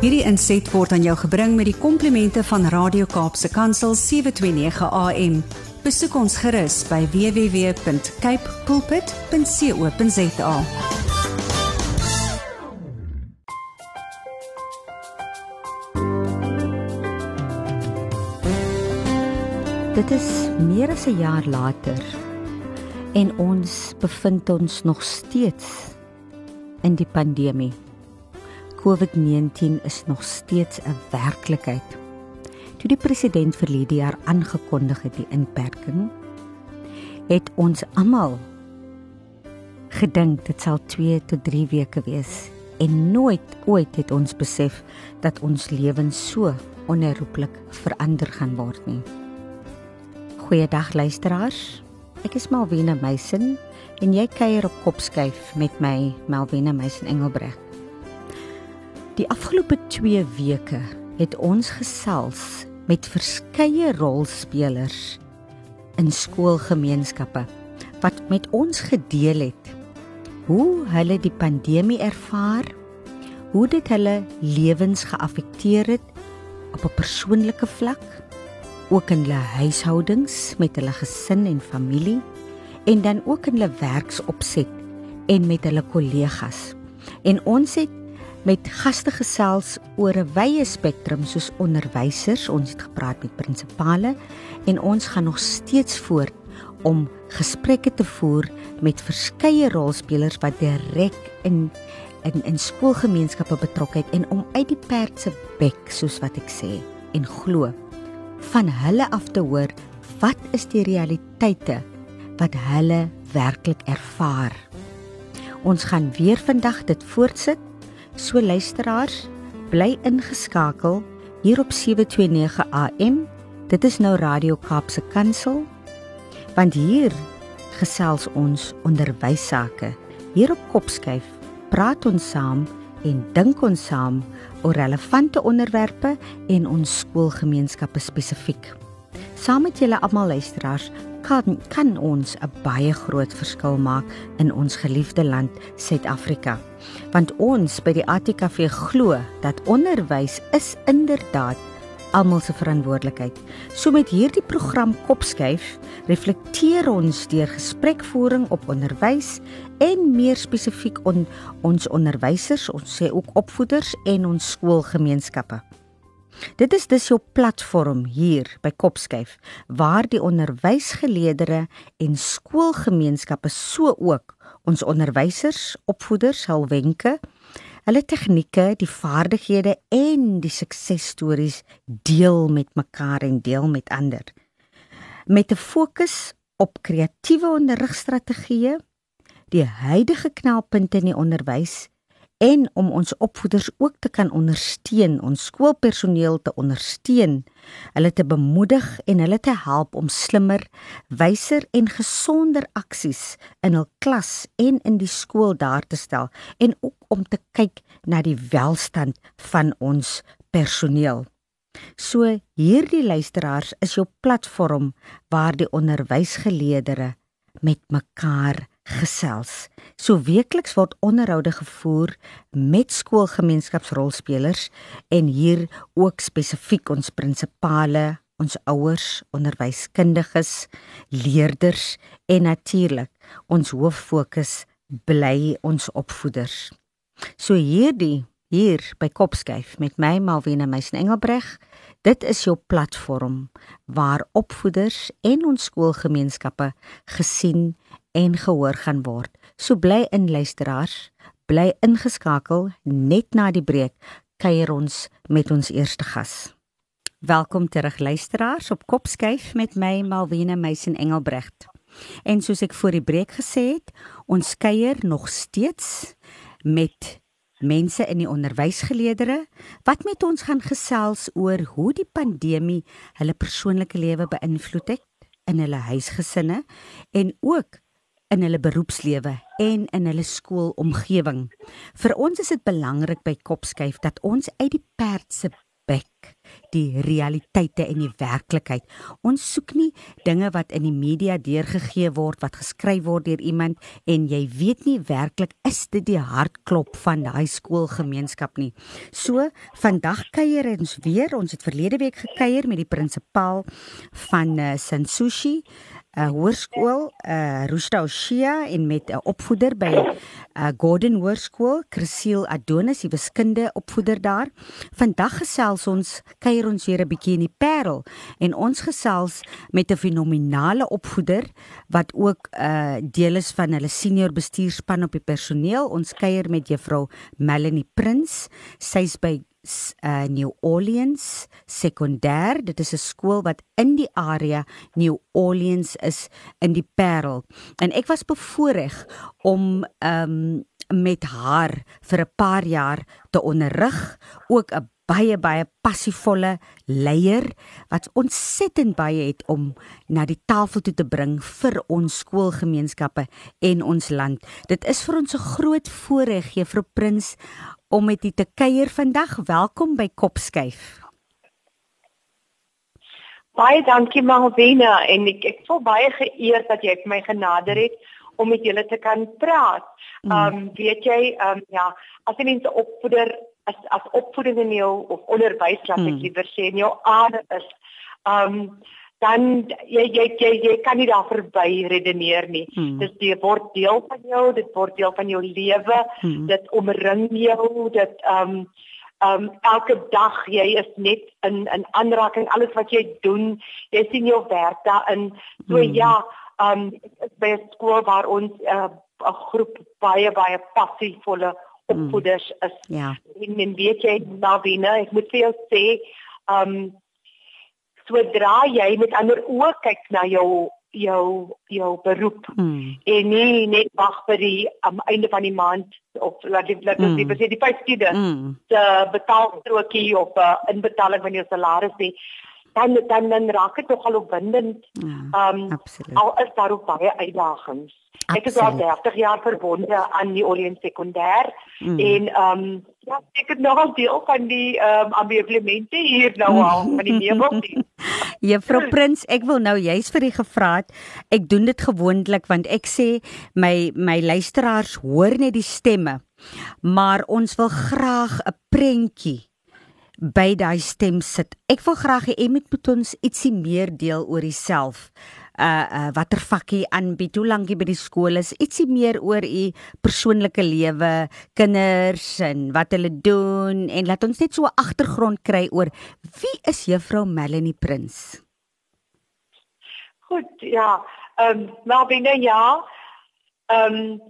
Hierdie inset word aan jou gebring met die komplimente van Radio Kaapse Kansel 729 AM. Besoek ons gerus by www.cape pulpit.co.za. Dit is meer as 'n jaar later en ons bevind ons nog steeds in die pandemie. COVID-19 is nog steeds 'n werklikheid. Toe die president verlede jaar aangekondig het die inperking, het ons almal gedink dit sal 2 tot 3 weke wees en nooit ooit het ons besef dat ons lewens so onherroepelik verander gaan word nie. Goeiedag luisteraars. Ek is Malwena Meisen en jy kuier op Kopskyf met my Malwena Meisen Engelbreg. Die afgelope 2 weke het ons gesels met verskeie rolspelers in skoolgemeenskappe wat met ons gedeel het hoe hulle die pandemie ervaar, hoe dit hulle lewens geaffekteer het op 'n persoonlike vlak ook in hulle huishoudings met hulle gesin en familie en dan ook in hulle werksopset en met hulle kollegas. En ons het met gaste gesels oor 'n wye spektrum soos onderwysers, ons het gepraat met prinsipale en ons gaan nog steeds voort om gesprekke te voer met verskeie rolspelers wat direk in in in skoolgemeenskappe betrokke het en om uit die perd se bek soos wat ek sê en glo van hulle af te hoor wat is die realiteite wat hulle werklik ervaar. Ons gaan weer vandag dit voortsit. So luisteraars, bly ingeskakel hier op 729 AM. Dit is nou Radio Kaapse Kansel. Want hier gesels ons onderwys sake. Hier op Kopskyf praat ons saam en dink ons saam oor relevante onderwerpe en ons skoolgemeenskappe spesifiek. Saam met julle almal luisteraars kan kan ons 'n baie groot verskil maak in ons geliefde land Suid-Afrika. Want ons by die ATKV glo dat onderwys is inderdaad almal se verantwoordelikheid. So met hierdie program Kopskuif reflekteer ons deur gesprekvoering op onderwys en meer spesifiek on, ons onderwysers, ons sê ook opvoeders en ons skoolgemeenskappe. Dit is dus jou platform hier by Kopskuif waar die onderwysgeleerders en skoolgemeenskappe so ook ons onderwysers, opvoeders hul wenke hulle tegnieke, die vaardighede en die suksesstories deel met mekaar en deel met ander. Met 'n fokus op kreatiewe onderrigstrategieë, die huidige knelpunte in die onderwys en om ons opvoeders ook te kan ondersteun, ons skoolpersoneel te ondersteun, hulle te bemoedig en hulle te help om slimmer, wyser en gesonder aksies in hul klas en in die skool daar te stel en ook om te kyk na die welstand van ons personeel. So hierdie luisteraars is jou platform waar die onderwysgeleerders met mekaar gesels. So weekliks word onderhoude gevoer met skoolgemeenskapsrolspelers en hier ook spesifiek ons prinsipale, ons ouers, onderwyskundiges, leerders en natuurlik ons hoof fokus bly ons opvoeders. So hierdie hier by Kopskyf met my Malwena Meisen Engelbreg Dit is jou platform waar opvoeders en ons skoolgemeenskappe gesien en gehoor gaan word. So bly in luisteraars, bly ingeskakel net na die breek kuier ons met ons eerste gas. Welkom terug luisteraars op Kopskyf met my Malwena Meisen Engelbrecht. En soos ek voor die breek gesê het, ons kuier nog steeds met mense in die onderwysgeleerdere wat met ons gaan gesels oor hoe die pandemie hulle persoonlike lewe beïnvloed het in hulle huisgesinne en ook in hulle beroepslewe en in hulle skoolomgewing. Vir ons is dit belangrik by Kopskyf dat ons uit die perd se bek die realiteite en die werklikheid. Ons soek nie dinge wat in die media deurgegee word, wat geskryf word deur iemand en jy weet nie werklik is dit die hartklop van daai skoolgemeenskap nie. So, vandag kuier ons weer. Ons het verlede week gekuier met die prinsipaal van uh, Sansushi 'n hoërskool, 'n uh, Roosta Oshia en met 'n opvoeder by uh, Gordon Hoërskool, Cecile Adonis, die wiskunde opvoeder daar. Vandag gesels ons, kuier ons weer 'n bietjie in die Parel en ons gesels met 'n fenominale opvoeder wat ook 'n uh, deel is van hulle senior bestuurspan op die personeel. Ons kuier met juffrou Melanie Prins. Sy's by uh, New Orleans sekondêr. Dit is 'n skool wat in die area New Orleans is in die Parel. En ek was bevoorreg om um, met haar vir 'n paar jaar te onderrig, ook 'n baie baie passievolle leier wat ontsettend baie het om na die tafel toe te bring vir ons skoolgemeenskappe en ons land. Dit is vir ons 'n groot voorreg, Juffrou Prins, om met u te kuier vandag. Welkom by Kopskuif. Baie dankie Malvina en ek ek voel baie geëerd dat jy my genader het om met julle te kan praat. Ehm um, weet jy ehm um, ja, as jy mense opvoeder as as opvoeding in jou of onderwys laat ek mm. liewer sê in jou aard is ehm um, dan jy jy jy, jy kan nie daar verby redeneer nie. Hmm. Dit hmm. word deel van jou, dit word deel van jou lewe. Hmm. Dit omring jou, dit ehm um, ehm um, elke dag jy is net in in aanraking alles wat jy doen. Jy sien jou werk daarin. So hmm. ja, ehm um, by 'n skool waar ons eh, 'n uh, groep baie baie passievolle hmm. opvoeders is. Ja. En, en weet jy, Navina, ek moet vir jou sê, ehm um, sodra jy met ander oë kyk na jou jou jou beroep mm. en nie net wag vir die am einde van die maand of laat dit laat dit mm. die vyftiende mm. te betaal strokie of 'n uh, inbetaling van jou salaris nie dan dan dan raak dit nogal opwindend. Ja, ehm um, al is daar ook baie uitdagings. Absoluut. Ek is al 30 jaar verbonde aan die Orient Sekondêr mm. en ehm um, ja, ek het nog al deel van die ehm um, ameublemente hier nou al van die meubels. Juffrou Prins, ek wil nou juist vir u gevra het. Ek doen dit gewoonlik want ek sê my my luisteraars hoor net die stemme. Maar ons wil graag 'n prentjie by daai stem sit. Ek wil graag hê jy moet ons ietsie meer deel oor jouself. Uh uh watter vakkie aanbied, hoe lank jy by die skool is, ietsie meer oor u persoonlike lewe, kinders en wat hulle doen en laat ons net so 'n agtergrond kry oor wie is juffrou Melanie Prins? Goed, ja. Ehm um, maar binne ja. Ehm um,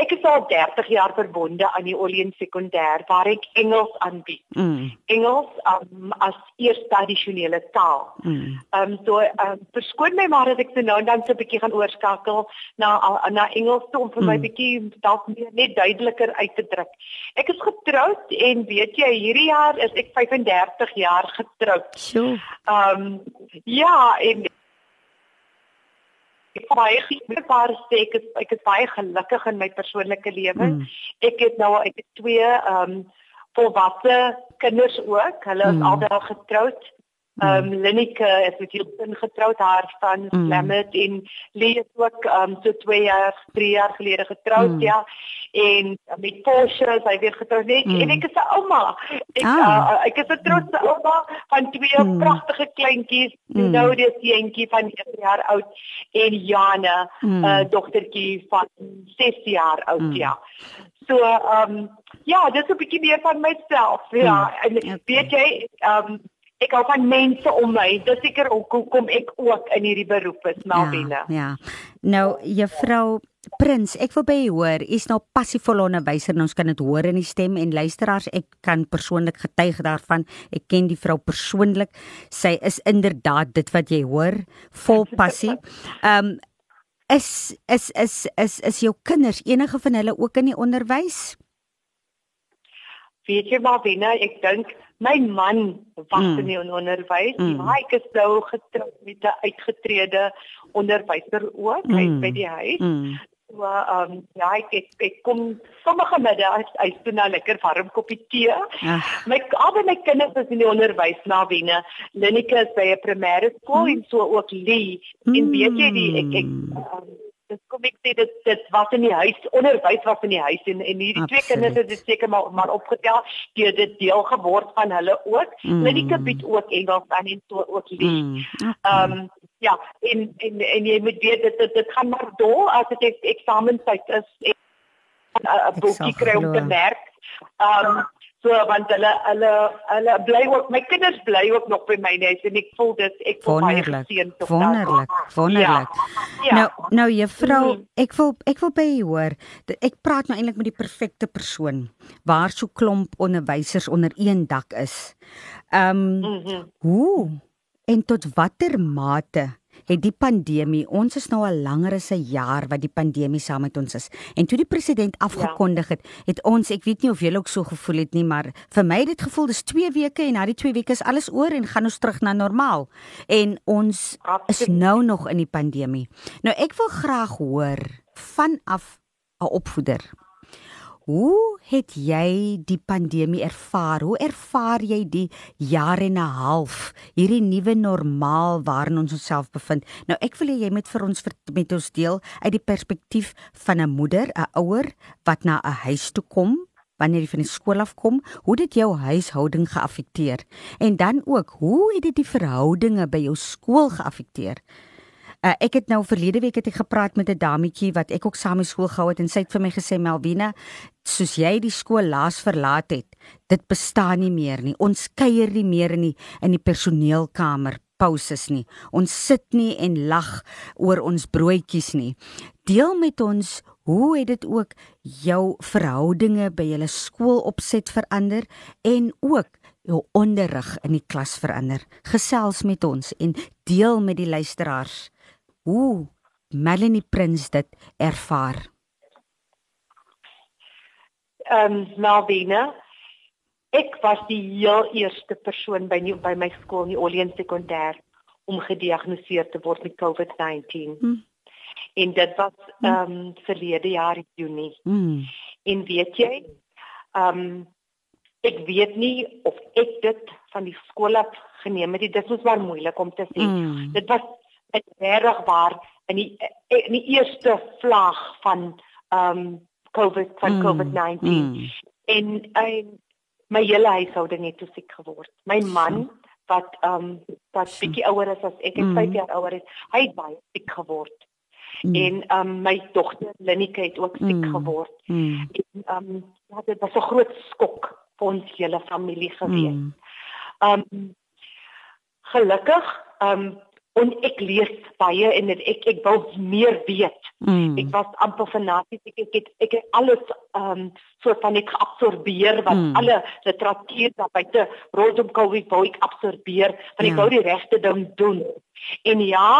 Ek is al 30 jaar verbonde aan die Orient Sekondêr waar ek Engels aanbied. Mm. Engels um, as eerste addisionele taal. Mm. Um so um verskoon my maar as ek se nou en dan so 'n bietjie gaan oorskakel na na Engels toe om vir mm. my bietjie dalk meer net duideliker uit te druk. Ek is getroud en weet jy hierdie jaar is ek 35 jaar getroud. Sure. Um ja, en ek baie gelukkig sê ek is ek is baie gelukkig in my persoonlike lewe. Mm. Ek het nou ek het twee ehm um, volwasse kinders ook. Hulle is mm. albei getroud. Ehm um, Lenike is met Hilton getroud haar van mm. Slammet en Lee is ook ehm um, so 2 jaar, 3 jaar gelede getroud mm. ja. En met Porsche is hy weer getroud net mm. en ek is 'n ouma. Ek ah. uh, ek is 'n trotse ouma van twee mm. pragtige kleintjies. Mm. Nou dis eentjie van 1 jaar oud en Jana, mm. uh, dogtertjie van 6 jaar oud mm. ja. So ehm um, ja, dis 'n bietjie meer van myself. Ja, mm. en okay. weet jy ehm um, ek hou van mense om my. Dis seker hoekom ek ook in hierdie beroep is, Malvina. Ja, ja. Nou, juffrou Prins, ek wil by u hoor. U is nou passievol onderwyser en ons kan dit hoor in die stem en luisteraars. Ek kan persoonlik getuig daarvan. Ek ken die vrou persoonlik. Sy is inderdaad dit wat jy hoor, vol passie. Ehm um, is is is is is jou kinders enige van hulle ook in die onderwys? Weet jy maar, Wena, ek dink my man was mm. in die onderwys. Mm. Hy is nou getroud met 'n uitgetrede onderwyser ook mm. by die huis. Mm. So ehm um, ja, ek, ek ek kom sommige midde as hy doen nou lekker warm koppie tee. Ach. My albei my kinders is in die onderwys na Wene. Linneke is by 'n primêre skool hmm. en so ook Lee. Hmm. En weet jy die ek ek um, dis kom ek sê dit dit was in die huis onderwys was in die huis en en hierdie twee kinders het dit seker maar maar opgetel deur dit deel geword van hulle ook. Mm. Linneke bied ook Engels aan en so ook Lee. Hmm. Ehm mm. um, ja, en en en jy moet weet dit dit, dit gaan maar dol as dit eksamentyd is en 'n boekie kry om te merk. Ehm um, so want hulle hulle hulle bly ook my kinders bly ook nog by my nes en ek voel dit ek voel baie geseën tog. Wonderlik. Wonderlik. Ja. Ja. Nou nou juffrou, mm ek wil ek wil by u hoor. Ek praat nou eintlik met die perfekte persoon waar so klomp onderwysers onder een dak is. Ehm um, mm -hmm. hoe En tot watter mate het die pandemie ons is nou al langer as 'n jaar wat die pandemie saam met ons is. En toe die president afgekondig het, het ons, ek weet nie of julle ook so gevoel het nie, maar vir my het dit gevoel dis 2 weke en na die 2 weke is alles oor en gaan ons terug na normaal. En ons is nou nog in die pandemie. Nou ek wil graag hoor vanaf 'n opvoeder Hoe het jy die pandemie ervaar? Hoe ervaar jy die jaar en 'n half hierdie nuwe normaal waarin ons onsself bevind? Nou ek wil hê jy moet vir ons met ons deel uit die perspektief van 'n moeder, 'n ouer wat na 'n huis toe kom wanneer jy van die skool af kom, hoe dit jou huishouding geaffekteer? En dan ook, hoe het dit die verhoudinge by jou skool geaffekteer? Uh, ek het nou verlede week het ek gepraat met 'n dametjie wat ek ook saam in skool gehou het en sy het vir my gesê Melvina, soos jy die skool laas verlaat het, dit bestaan nie meer nie. Ons kuier nie meer in die in die personeelkamer pauses nie. Ons sit nie en lag oor ons broodjies nie. Deel met ons hoe het dit ook jou verhoudinge by julle skoolopset verander en ook jou onderrig in die klas verander. Gesels met ons en deel met die luisteraars hoe Melanie Prins dit ervaar. Ehm um, Malvina, ek was die heel eerste persoon by nie, by my skool in die Orleans Sekondêr om gediagnoseer te word met COVID-19. Hmm. En dit was hmm. ehm um, verlede jaar in Junie. Hmm. En weet jy, ehm um, ek weet nie of ek dit van die skool af geneem het. Dit was maar moeilik om te sê. Hmm. Dit was is reg waar in die in die eerste vlaag van ehm um, COVID van mm, COVID-19 mm. en en my hele huishouding het siek geword. My man wat ehm um, wat bietjie ouer is as ek, ek mm. 5 jaar ouer is, hy het baie siek geword. Mm. En ehm um, my dogter Linneke het ook siek mm. geword. Mm. En ehm um, ja, dit was 'n groot skok vir ons hele familie gewees. Mm. Ehm mm. um, gelukkig ehm um, en ek lees baie en ek ek wou meer weet. Mm. Ek was amper fanaties ek ek het, ek het alles ehm um, so van ek absorbeer wat mm. alle literatuur daar buite rondom COVID wou ek absorbeer want ja. ek wou die regte ding doen. En ja,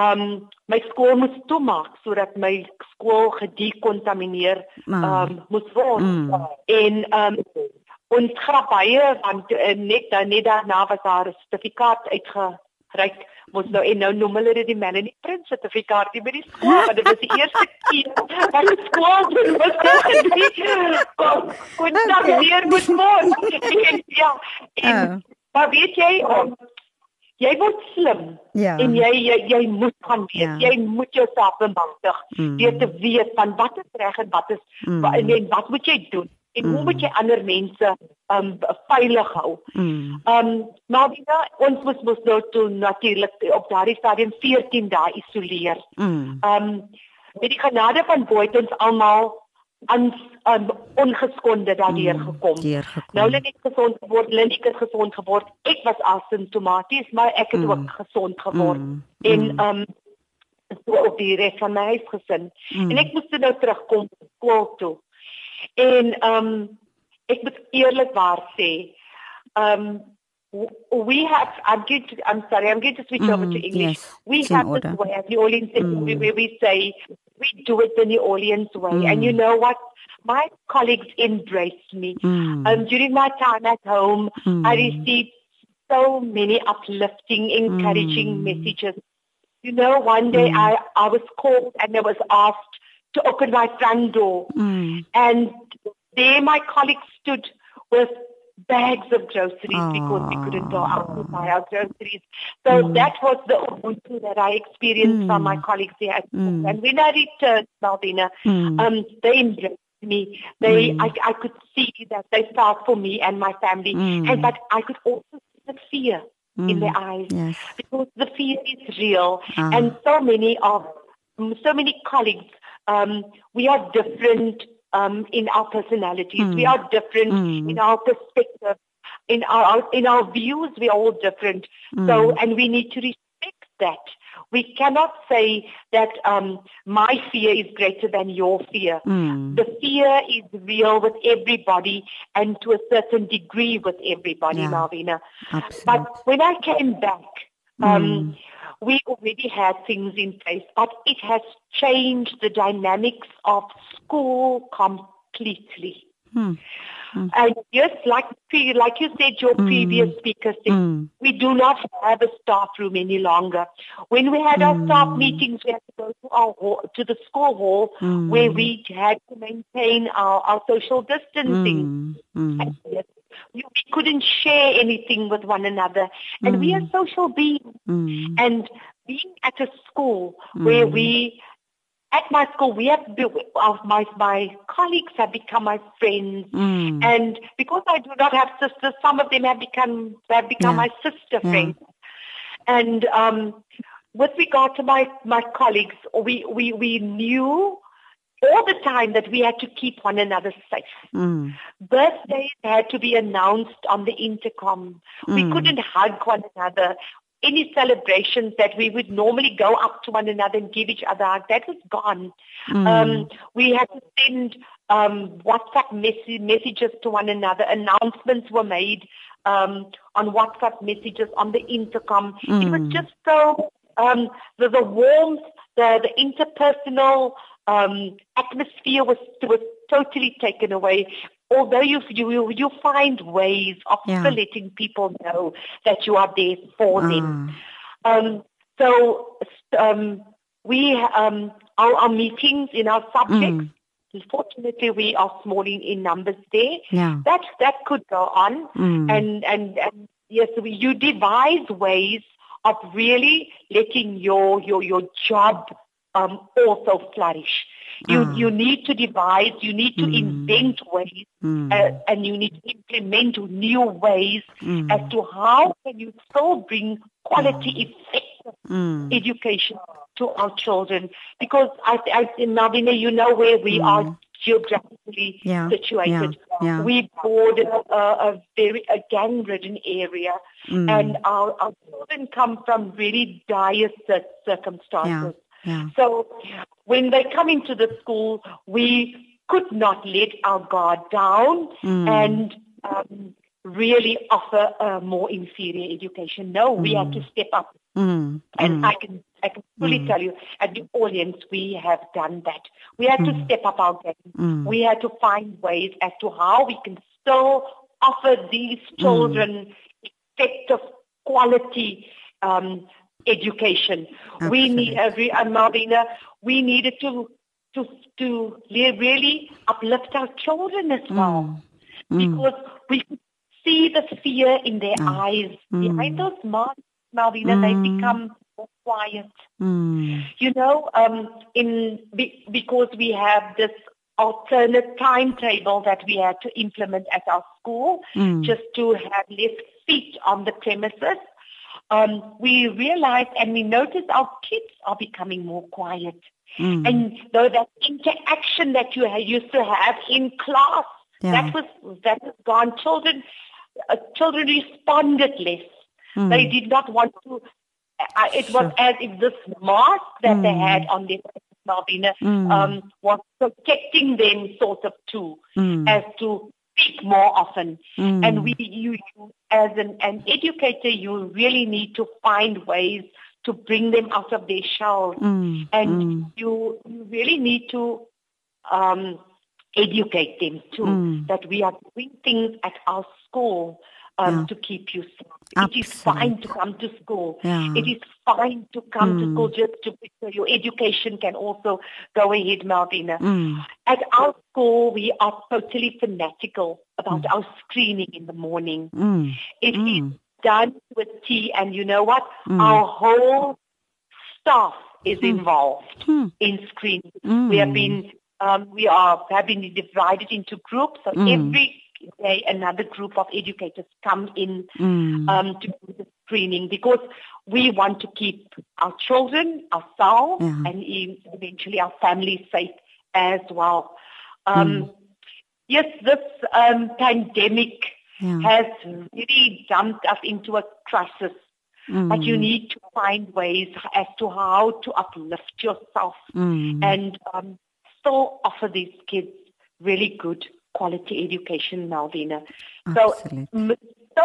ehm um, my skool moes toemaak sodat my skool gedekontamineer ehm um, moes word. Mm. En ehm um, ons grap baie want uh, net net daarna was daar 'n sertifikaat uitgereik mos nou en nou noem hulle dit die Melanie Prince sertifikaat by die skool want dit was die eerste keer wat die skool doen was gedoen kom kon dan weer moet moet ja en oh. maar weet jy um, jy word slim ja. en jy jy, jy moet gaan weet ja. jy moet jouself bemagtig mm. weet te weet van wat is reg en wat is mm. en, en wat moet jy doen en mm. hoe moet jy ander mense um veilig hou. Mm. Um maar nou ons moet mos nou toe natuurlik op daardie stadium 14 dae isoleer. Mm. Um met die genade van het ons almal aan um, ongeskonde daardeur mm, gekom. gekom. Nou net ek gesond geword, Lindy het gesond geword. Ek was asymptomaties, maar ek het mm. ook gesond geword. Mm. En mm. um so op die res van my huis gesin. Mm. En ek moes nou terugkom skool toe. En ehm um, ek moet eerlikwaar sê, ehm um, we have I'm going to I'm sorry I'm going to switch mm, over to English. Yes, we have this way at New Orleans mm. where we say we do it the New Orleans way, mm. and you know what? My colleagues embraced me. Mm. Um, during my time at home, mm. I received so many uplifting, encouraging mm. messages. You know, one day mm. I I was called and I was asked to open my front door. Mm. And there my colleagues stood with bags of groceries because we couldn't go out to buy our groceries. So mm. that was the Ubuntu that I experienced mm. from my colleagues there. Mm. And when I returned, Malvina, mm. um, they embraced me. They, mm. I, I could see that they felt for me and my family. Mm. And but I could also see the fear in their eyes yes. because the fear is real. Uh. And so many of so many colleagues, um, we are different um, in our personalities. Mm. We hmm. are different mm. in our perspective, in our in our views. We are all different. Mm. So, and we need to respect that. We cannot say that um, my fear is greater than your fear. Hmm. The fear is real with everybody, and to a certain degree with everybody, yeah. Malvina. Absolutely. But when I came back. Um, hmm we already had things in place, but it has changed the dynamics of school completely. Hmm. Hmm. And just like like you said, your mm. previous speaker said, mm. we do not have a staff room any longer. When we had our hmm. staff meetings, we had to go to our hall, to the school hall where we had to maintain our, our social distancing. And yes, we couldn't share anything with one another. And mm. we are mm. social beings. Mm. And being at a school mm. where we, at my school, we have, of my, my colleagues have become my friends. Mm. And because I do not have sisters, some of them have become, have become yeah. my sister yeah. friends. And um, with regard to my, my colleagues, we, we, we knew all the time that we had to keep one another safe. Mm. Birthdays had to be announced on the intercom. Mm. We couldn't hug one another. Any celebrations that we would normally go up to one another and give each other a hug, that was gone. Mm. Um, we had to send um, WhatsApp mes- messages to one another. Announcements were made um, on WhatsApp messages on the intercom. It was mm. just so um, the, the warmth, the, the interpersonal um, atmosphere was was totally taken away. Although you you you find ways of yeah. still letting people know that you are there for mm. them. Um, so um, we um, our, our meetings in our subjects. Mm. Fortunately, we are small in, in numbers there. Yeah. That that could go on, mm. and, and and yes, we, you devise ways of really letting your your your job um, also flourish. You mm. you need to devise, you need to mm. invent ways, mm. uh, and you need to implement new ways mm. as to how can you still bring quality, mm. effective mm. education to our children. Because I, I Malvina, you know where we are geographically yeah. situated. Yeah. Yeah. We border a, a very a gang-ridden area, and our, our children come from really dire circumstances. Yeah. So when they come into the school, we could not let our guard down mm. and um, really offer a more inferior education. No, mm. we had to step up. Mm. And mm. I can I can fully mm. tell you, at the audience, we have done that. We had to mm. step up our game. We had to find ways as to how we can still offer these children effective quality um, education. Absolutely. We need every uh, Malvina, we needed to to to really uplift our children as mm. well. Mm. Because we could see the fear in their mm. eyes. Mm. Behind those masks, Malvina, they mm. become more quiet. Mm. You know, um, in be, because we have this alternate timetable that we had to implement at our school just to have less feet on the premises um, we realize and we notice our kids are becoming more quiet. Mm. And though that interaction that you used to have in class, yeah. that was that was gone. Children, uh, children responded less. Mm. They did not want to. Uh, it was as if this mask that mm. they had on their Malvina mm. um, was protecting them, sort of too, mm. as to speak more often. Mm. And we, you, you, as an, an educator, you really need to find ways to bring them out of their shells. Mm. And mm. you, you really need to um, educate them too, mm. that we are doing things at our school um, yeah. to keep you safe. Absolutely. It is fine to come to school. Yeah. It is fine to come mm. to school just to so your education can also go ahead, Malvina. Mm. At our school, we are totally fanatical about mm. our screening in the morning. Mm. It is done with tea, and you know what? Our whole staff is Hmm. involved Hmm. in screening. We have been um, we are have been divided into groups. So every day, another group of educators come in Mm. um, to do the screening because we want to keep our children, ourselves, Yeah. and eventually our families safe as well. Um, Mm. Yes, this um, pandemic Yeah. has really dumped us into a crisis. But you Mm. need to find ways as to how to uplift yourself Mm. and um, still offer these kids really good quality education, Malvina. So, Absolutely. m- so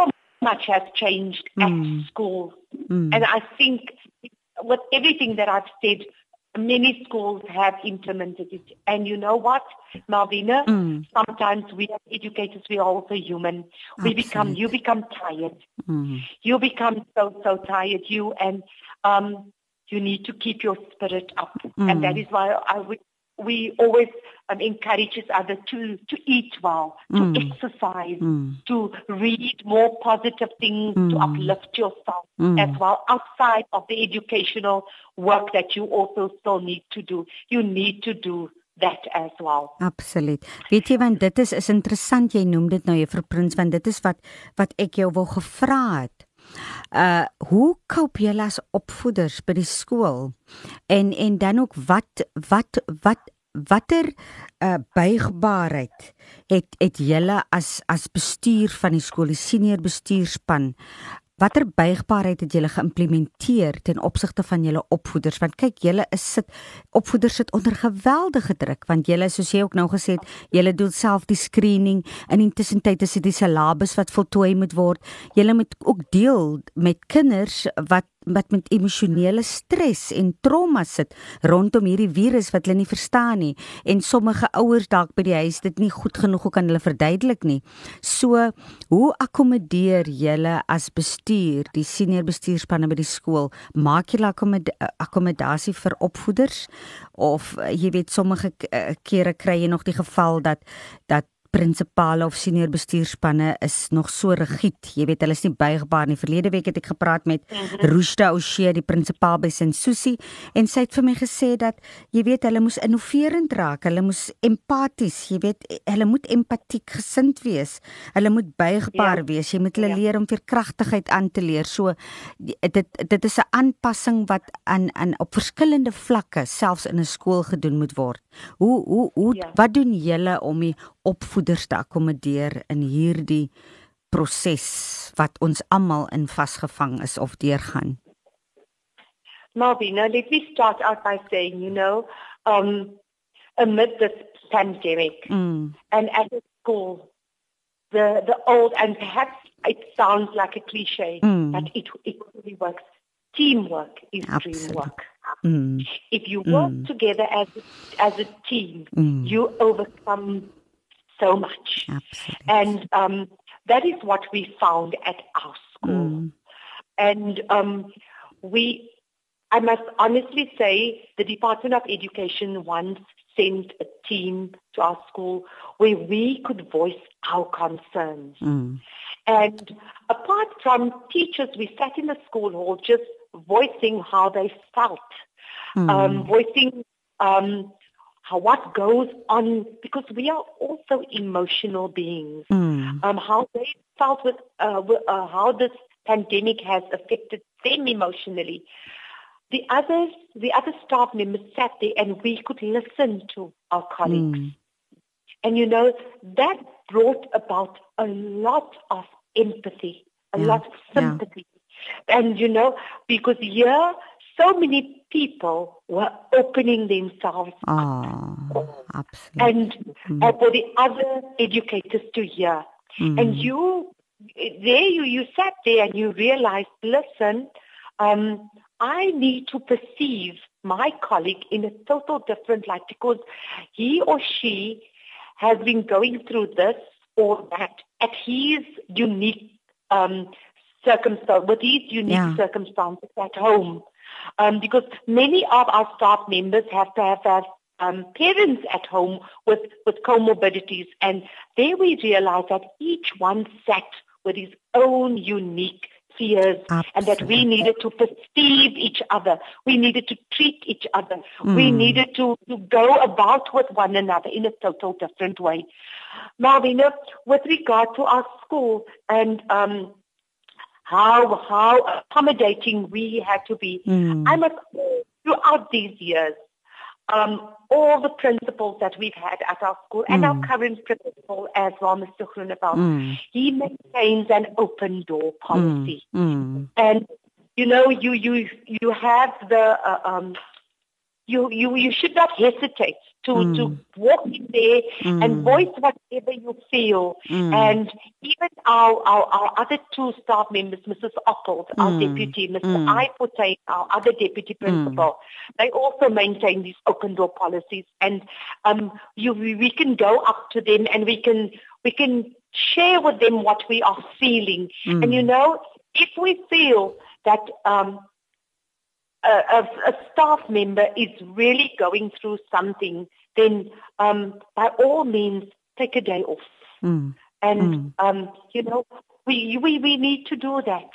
much has changed Mm. at school. Mm. And I think with everything that I've said, many schools have implemented it. And you know what, Malvina? Mm. Sometimes we as educators, we are also human. We become, you become tired Mm. you become so so tired you and um you need to keep your spirit up Mm. and that is why i would we always um, encourage each other to to eat well to Mm. exercise Mm. to read more positive things to Mm. uplift yourself Mm. as well outside of the educational work that you also still need to do you need to do that as well Absoluut. Weet jy want dit is is interessant jy noem dit nou juffrou Prins want dit is wat wat ek jou wou gevra het. Uh hoe koop julle as opvoeders by die skool? En en dan ook wat wat wat watter uh buigbaarheid het het julle as as bestuur van die skool, die senior bestuurspan Watter buigbaarheid het julle geïmplementeer ten opsigte van julle opvoeders? Want kyk, julle is sit opvoeders sit onder geweldige druk want julle soos jy ook nou gesê het, julle doen self die screening en intussen tyd is dit die syllabus wat voltooi moet word. Julle moet ook deel met kinders wat wat met emosionele stres en trauma sit rondom hierdie virus wat hulle nie verstaan nie en sommige ouers dalk by die huis dit nie goed genoeg ook aan hulle verduidelik nie. So, hoe akkommodeer julle as bestuur, die senior bestuurspanne by die skool? Maak julle akkommod akkommodasie vir opvoeders of uh, jy weet sommige uh, kere kry jy nog die geval dat dat prinsipale of senior bestuurspanne is nog so rigied. Jy weet hulle is nie buigbaar nie. Verlede week het ek gepraat met Roshda O'Shea, die prinsipaal by Sensusi, en sy het vir my gesê dat jy weet hulle moes innoverend raak. Hulle moes empaties, jy weet hulle moet empatiek gesind wees. Hulle moet buigbaar Ja. wees. Jy moet hulle Ja. leer om veerkragtigheid aan te leer. So dit dit is 'n aanpassing wat aan aan op verskillende vlakke selfs in 'n skool gedoen moet word. Hoe hoe hoe Ja. wat doen julle om die opvoeders te akkommodeer in hierdie proses wat ons almal in vasgevang is of deurgaan? Malvina, let me start out by saying, you know, um, amid this pandemic, Mm. and at the school, the the old and perhaps it sounds like a cliche, Mm. but it it really works. Teamwork is Absolutely. dream work. Mm. If you work Mm. together as a, as a team, Mm. you overcome so much, Absolutely. and um, that is what we found at our school. Mm. And um, we, I must honestly say, the Department of Education once sent a team to our school where we could voice our concerns. Mm. And apart from teachers, we sat in the school hall just voicing how they felt, Mm. um, voicing um, what goes on, because we are also emotional beings Mm. um, how they felt with, uh, with uh, how this pandemic has affected them emotionally. The others, the other staff members sat there and we could listen to our colleagues. Mm. And you know, that brought about a lot of empathy, a Yeah, lot of yeah. sympathy. And you know, because here so many people were opening themselves Oh, absolutely. and Mm. uh, for the other educators to hear. Mm. And you, there you, you sat there and you realized, listen, um, I need to perceive my colleague in a total different light because he or she has been going through this or that at his unique um, circumstances, with these unique yeah. circumstances at home. Um, because many of our staff members have to have, have um, parents at home with, with comorbidities. And there we realized that each one sat with his own unique fears Absolutely. and that we needed to perceive each other. We needed to treat each other. Mm. We needed to, to go about with one another in a total different way. Marvina, with regard to our school and um, how how accommodating we had to be, mm. I must throughout these years um, all the principals that we've had at our school and our hmm. current principal as well, Mr. Groenewald, mm. he maintains an open door policy. Mm. And, you know, you, you, you have the, uh, um, you, you, you should not hesitate to, mm. to walk in there mm. and voice whatever you feel. Mm. And even our, our, our other two staff members, Mrs. Oppelt, our mm. deputy, Mr. Mm. Ipote, our other deputy principal, mm. they also maintain these open door policies. And um, you, we can go up to them and we can, we can share with them what we are feeling. Mm. And you know, if we feel that um, a, a, a staff member is really going through something, then um, by all means take a day off. Mm. And mm. Um, you know, we, we we need to do that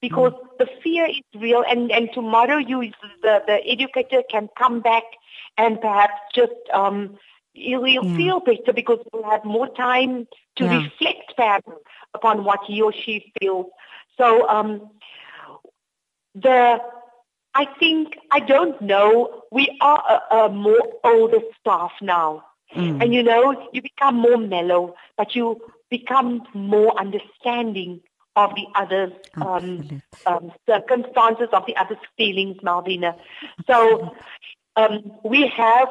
because mm. the fear is real. And and tomorrow you the the educator can come back and perhaps just um, you'll, you'll yeah. feel better because you'll have more time to yeah. reflect perhaps upon what he or she feels. So um, the I think I don't know. We are a, a more older staff now, mm. and you know, you become more mellow, but you become more understanding of the other's um, um, circumstances, of the other's feelings, Malvina. So um, we have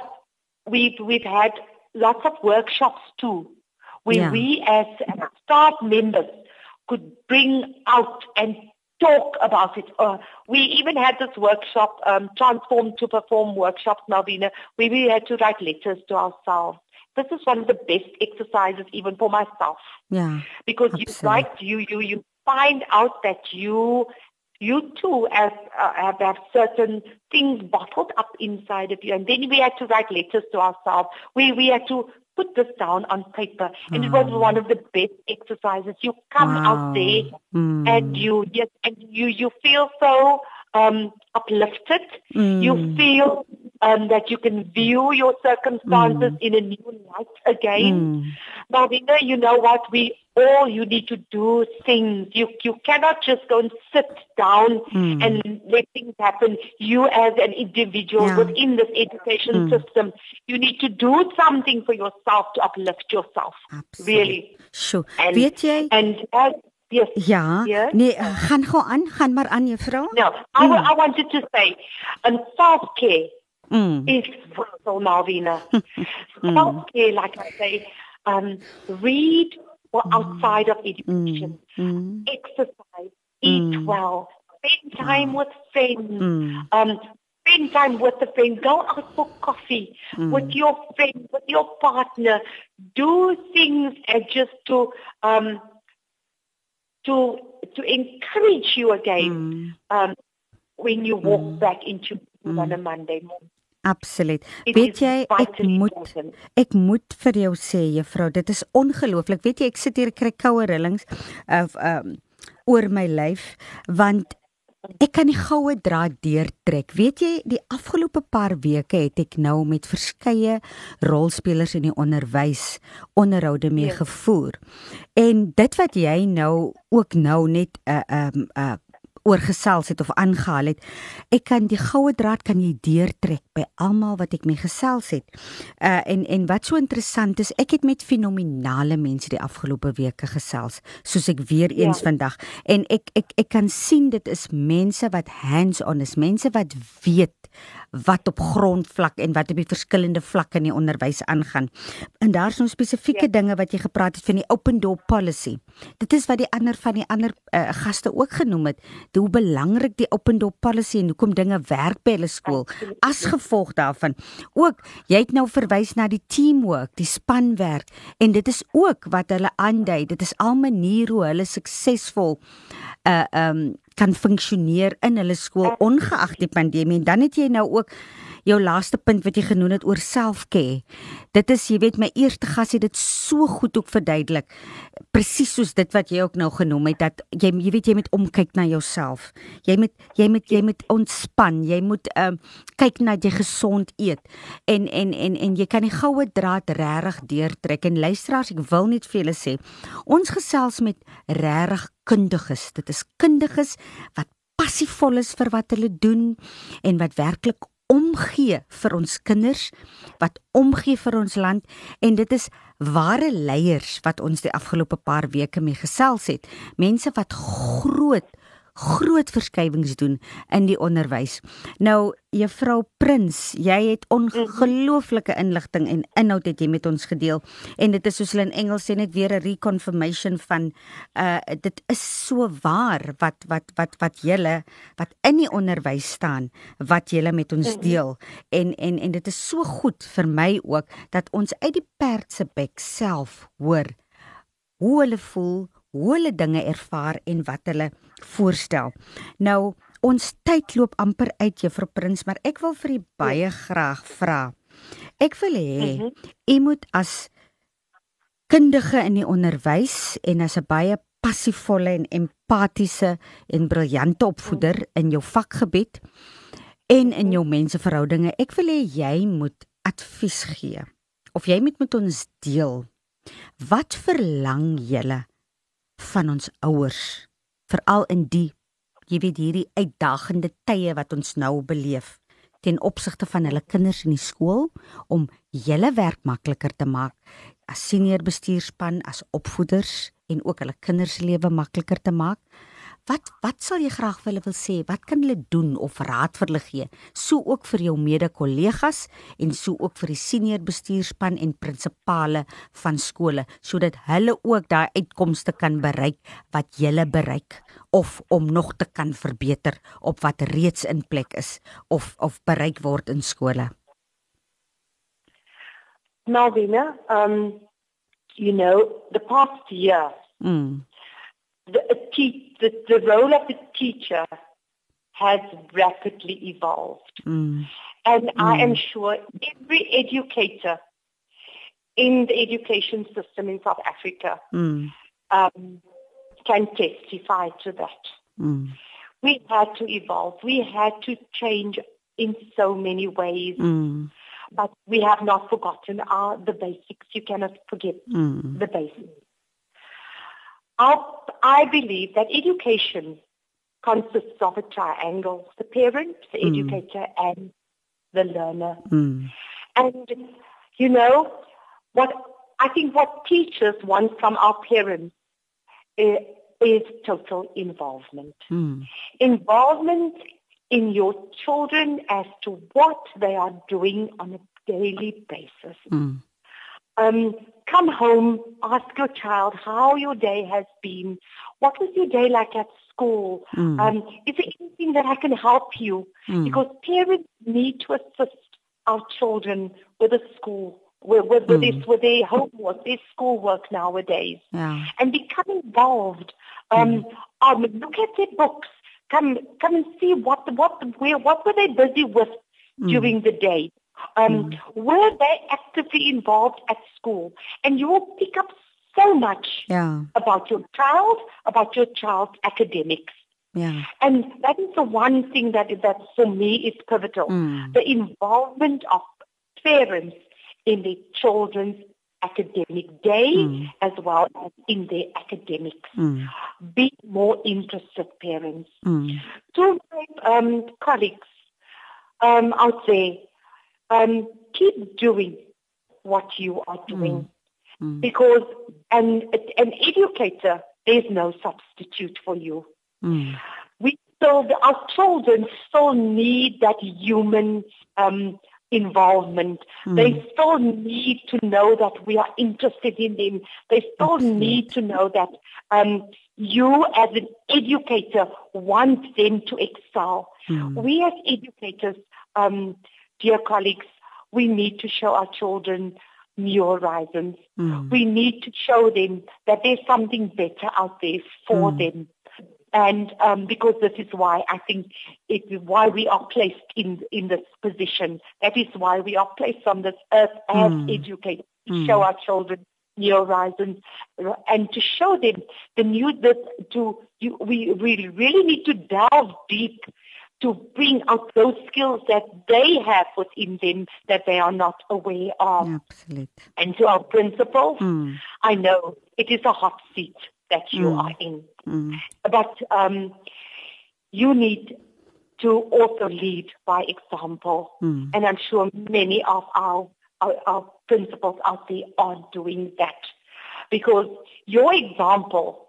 we've we've had lots of workshops too, where yeah. we as staff members could bring out and talk about it. Uh, we even had this workshop, um, Transform to Perform workshops, Malvina, where we had to write letters to ourselves. This is one of the best exercises even for myself. Yeah. Because absolutely. you write, you, you, you find out that you, you too as, uh, have, have certain things bottled up inside of you. And then we had to write letters to ourselves. We, we had to put this down on paper. And it was one of the best exercises. You come wow. out there mm. and you yes and you you feel so um uplifted. Mm. You feel um that you can view your circumstances mm. in a new light again. Mm. you know what? We all you need to do things. You you cannot just go and sit down mm. and let things happen. You as an individual yeah. within this education mm. system, you need to do something for yourself to uplift yourself. Absolutely. Really. Sure. And, Weet jy? And as Yes. Ja. Yes. Nee, gaan gou aan, gaan maar aan juffrou. No, I, mm. I wanted to say, and self-care mm. is vital, Malvina. mm. Self-care, like I say, um, read or mm. outside of education. Mm. mm. Exercise, eat mm. well, spend time with friends, um, spend time with the friend, go out for coffee with your friend, with your partner, do things and just to um, to to encourage you again um, when you walk back into on a Monday morning. Absoluut. Weet jy ek moet ek moet vir jou sê juffrou, dit is ongelooflik. Weet jy ek sit hier kry koue rillings of um oor my lyf want ek kan die goue draad deurtrek. Weet jy, die afgelope paar weke het ek nou met verskeie rolspelers in die onderwys onderhoude mee ja. gevoer. En dit wat jy nou ook nou net 'n uh, 'n um, 'n uh, oorgesels het of aangehaal het. Ek kan die goue draad kan jy deurtrek by almal wat ek mee gesels het. Uh en en wat so interessant is, ek het met fenominale mense die afgelope weke gesels, soos ek weer eens ja. vandag en ek ek ek kan sien dit is mense wat hands on is, mense wat weet wat op grondvlak en wat op die verskillende vlakke in die onderwys aangaan. En daar's nou spesifieke ja. dinge wat jy gepraat het van die open door policy. Dit is wat die ander van die ander uh, gaste ook genoem het, hoe belangrik die open door policy en hoekom dinge werk by hulle skool. As gevolg daarvan, ook jy het nou verwys na die teamwork, die spanwerk en dit is ook wat hulle aandui. Dit is al maniere hoe hulle suksesvol uh um kan funksioneer in hulle skool ongeag die pandemie. En dan het jy nou ook jou laaste punt wat jy genoem het oor selfcare. Dit is jy weet my eerste gas het dit so goed ook verduidelik. Presies soos dit wat jy ook nou genoem het dat jy jy weet jy moet omkyk na jouself. Jy moet jy moet jy moet ontspan. Jy moet ehm um, kyk na jy gesond eet. En en en en jy kan die goue draad regtig deurtrek en luisteraars ek wil net vir julle sê ons gesels met regtig kundiges. Dit is kundiges wat passievol is vir wat hulle doen en wat werklik omgee vir ons kinders, wat omgee vir ons land en dit is ware leiers wat ons die afgelope paar weke mee gesels het. Mense wat groot groot verskywings doen in die onderwys. Nou Juffrou Prins, jy het ongelooflike inligting en inhoud het jy met ons gedeel en dit is soos hulle in Engels sê net weer 'n reconfirmation van uh dit is so waar wat wat wat wat julle wat in die onderwys staan wat julle met ons mhm. deel en en en dit is so goed vir my ook dat ons uit die perd se bek self hoor hoe hulle voel hoe hulle dinge ervaar en wat hulle voorstel. Nou ons tyd loop amper uit juffrou Prins, maar ek wil vir u baie ja. graag vra. Ek wil hê mhm. u moet as kundige in die onderwys en as 'n baie passievolle en empatiese en briljante opvoeder mhm. in jou vakgebied en in jou menseverhoudinge, ek wil hê jy moet advies gee of jy moet met ons deel. Wat verlang julle van ons ouers veral in die jy weet hierdie uitdagende tye wat ons nou beleef ten opsigte van hulle kinders in die skool om hulle werk makliker te maak as senior bestuurspan as opvoeders en ook hulle kinders lewe makliker te maak Wat wat sal jy graag vir hulle wil sê? Wat kan hulle doen of raad vir hulle gee? So ook vir jou mede-kollegas en so ook vir die senior bestuurspan en prinsipale van skole sodat hulle ook daai uitkomste kan bereik wat jy bereik of om nog te kan verbeter op wat reeds in plek is of of bereik word in skole. Malvina, um you know, the past year. Mm the, te- the, the role of the teacher has rapidly evolved. Mm. And mm. I am sure every educator in the education system in South Africa mm. um, can testify to that. Mm. We had to evolve. We had to change in so many ways. Mm. But we have not forgotten our, the basics. You cannot forget mm. the basics. I believe that education consists of a triangle, the parent, the mm. educator, and the learner. Mm. And, you know, what I think what teachers want from our parents is, is total involvement. Mm. Involvement in your children as to what they are doing on a daily basis. Mm. Um, come home, ask your child how your day has been. What was your day like at school? Mm. Um, is there anything that I can help you? Mm. Because parents need to assist our children with the school, with, with, mm. with, this, with their homework, their schoolwork nowadays. Yeah. And become involved. Um, mm. um, look at their books. Come, come and see what, the what, where, what were they busy with mm. during the day. Um, mm. Were they actively involved at school? And you will pick up so much yeah. about your child, about your child's academics. Yeah. And that is the one thing that is that for me is pivotal. Mm. The involvement of parents in their children's academic day mm. as well as in their academics. Mm. Be more interested parents. Mm. To my um, colleagues um, out there, um, keep doing what you are doing. Mm. Mm. Because an, an educator, there's no substitute for you. Mm. We still our children still need that human um, involvement. Mm. They still need to know that we are interested in them. They still Absolutely. need to know that um, you as an educator want them to excel. Mm. We as educators, um, dear colleagues, we need to show our children new horizons. Mm. We need to show them that there's something better out there for mm. them. And um, because this is why I think it is why we are placed in in this position. That is why we are placed on this earth as mm. educators to mm. show our children new horizons and to show them the new that to you, we really really need to delve deep to bring out those skills that they have within them that they are not aware of. Absolutely. And to our principals, mm. I know it is a hot seat that you mm. are in. Mm. But um, you need to also lead by example. Mm. And I'm sure many of our, our, our principals out there are doing that. Because your example,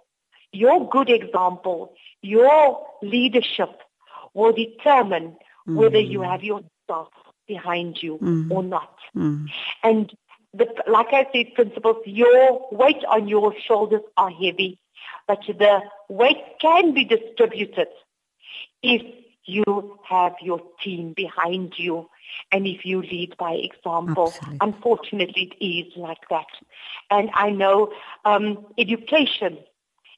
your good example, your leadership will determine mm. whether you have your staff behind you mm. or not. Mm. And the, like I said, principals, your weight on your shoulders are heavy, but the weight can be distributed if you have your team behind you and if you lead by example. Absolutely. Unfortunately, it is like that. And I know um, education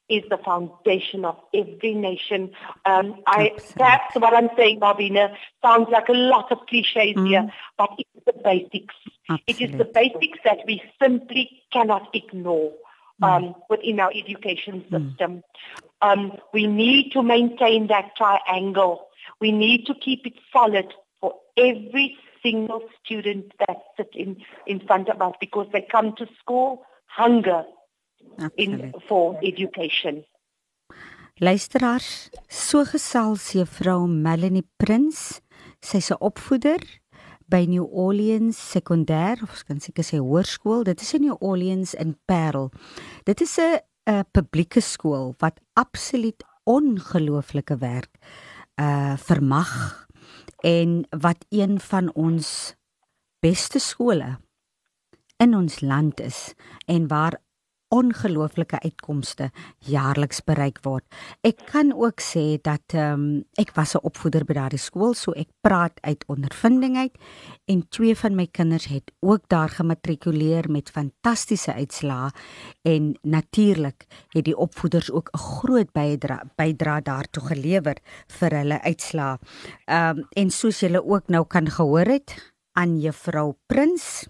is the foundation of every nation. Um, I, perhaps what I'm saying, Barbina, sounds like a lot of cliches mm. here, but it's the basics. Absolutely. It is the basics that we simply cannot ignore mm. um, within our education mm. system. Mm. Um, we need to maintain that triangle. We need to keep it solid for every single student that sits in, in front of us because they come to school hunger in for education. Luisteraars, so gesels juffrou Melanie Prins. Sy's 'n opvoeder by New Orleans Sekondêr, of kan seker sê hoërskool. Dit is in New Orleans in Parel. Dit is 'n 'n publieke skool wat absoluut ongelooflike werk uh vermag en wat een van ons beste skole in ons land is en waar ongelooflike uitkomste jaarliks bereik word. Ek kan ook sê dat ehm um, ek was 'n opvoeder by daardie skool, so ek praat uit ondervinding uit en twee van my kinders het ook daar gematrikuleer met fantastiese uitslae en natuurlik het die opvoeders ook 'n groot bydra bydra daartoe gelewer vir hulle uitslae. Ehm um, en soos julle ook nou kan gehoor het aan juffrou Prins,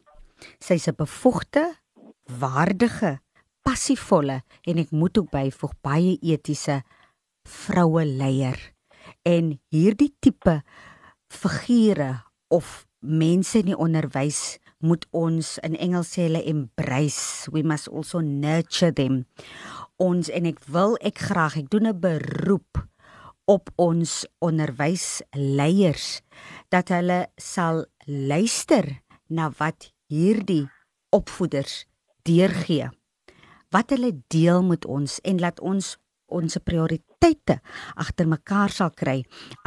sy's 'n bevoegde waardige passievolle en ek moet ook byvoeg baie etiese vroue leier. En hierdie tipe figure of mense in die onderwys moet ons in Engels sê hulle embrace. We must also nurture them. Ons en ek wil ek graag ek doen 'n beroep op ons onderwysleiers dat hulle sal luister na wat hierdie opvoeders deurgee wat hulle deel met ons en laat ons ons prioriteite agter mekaar sal kry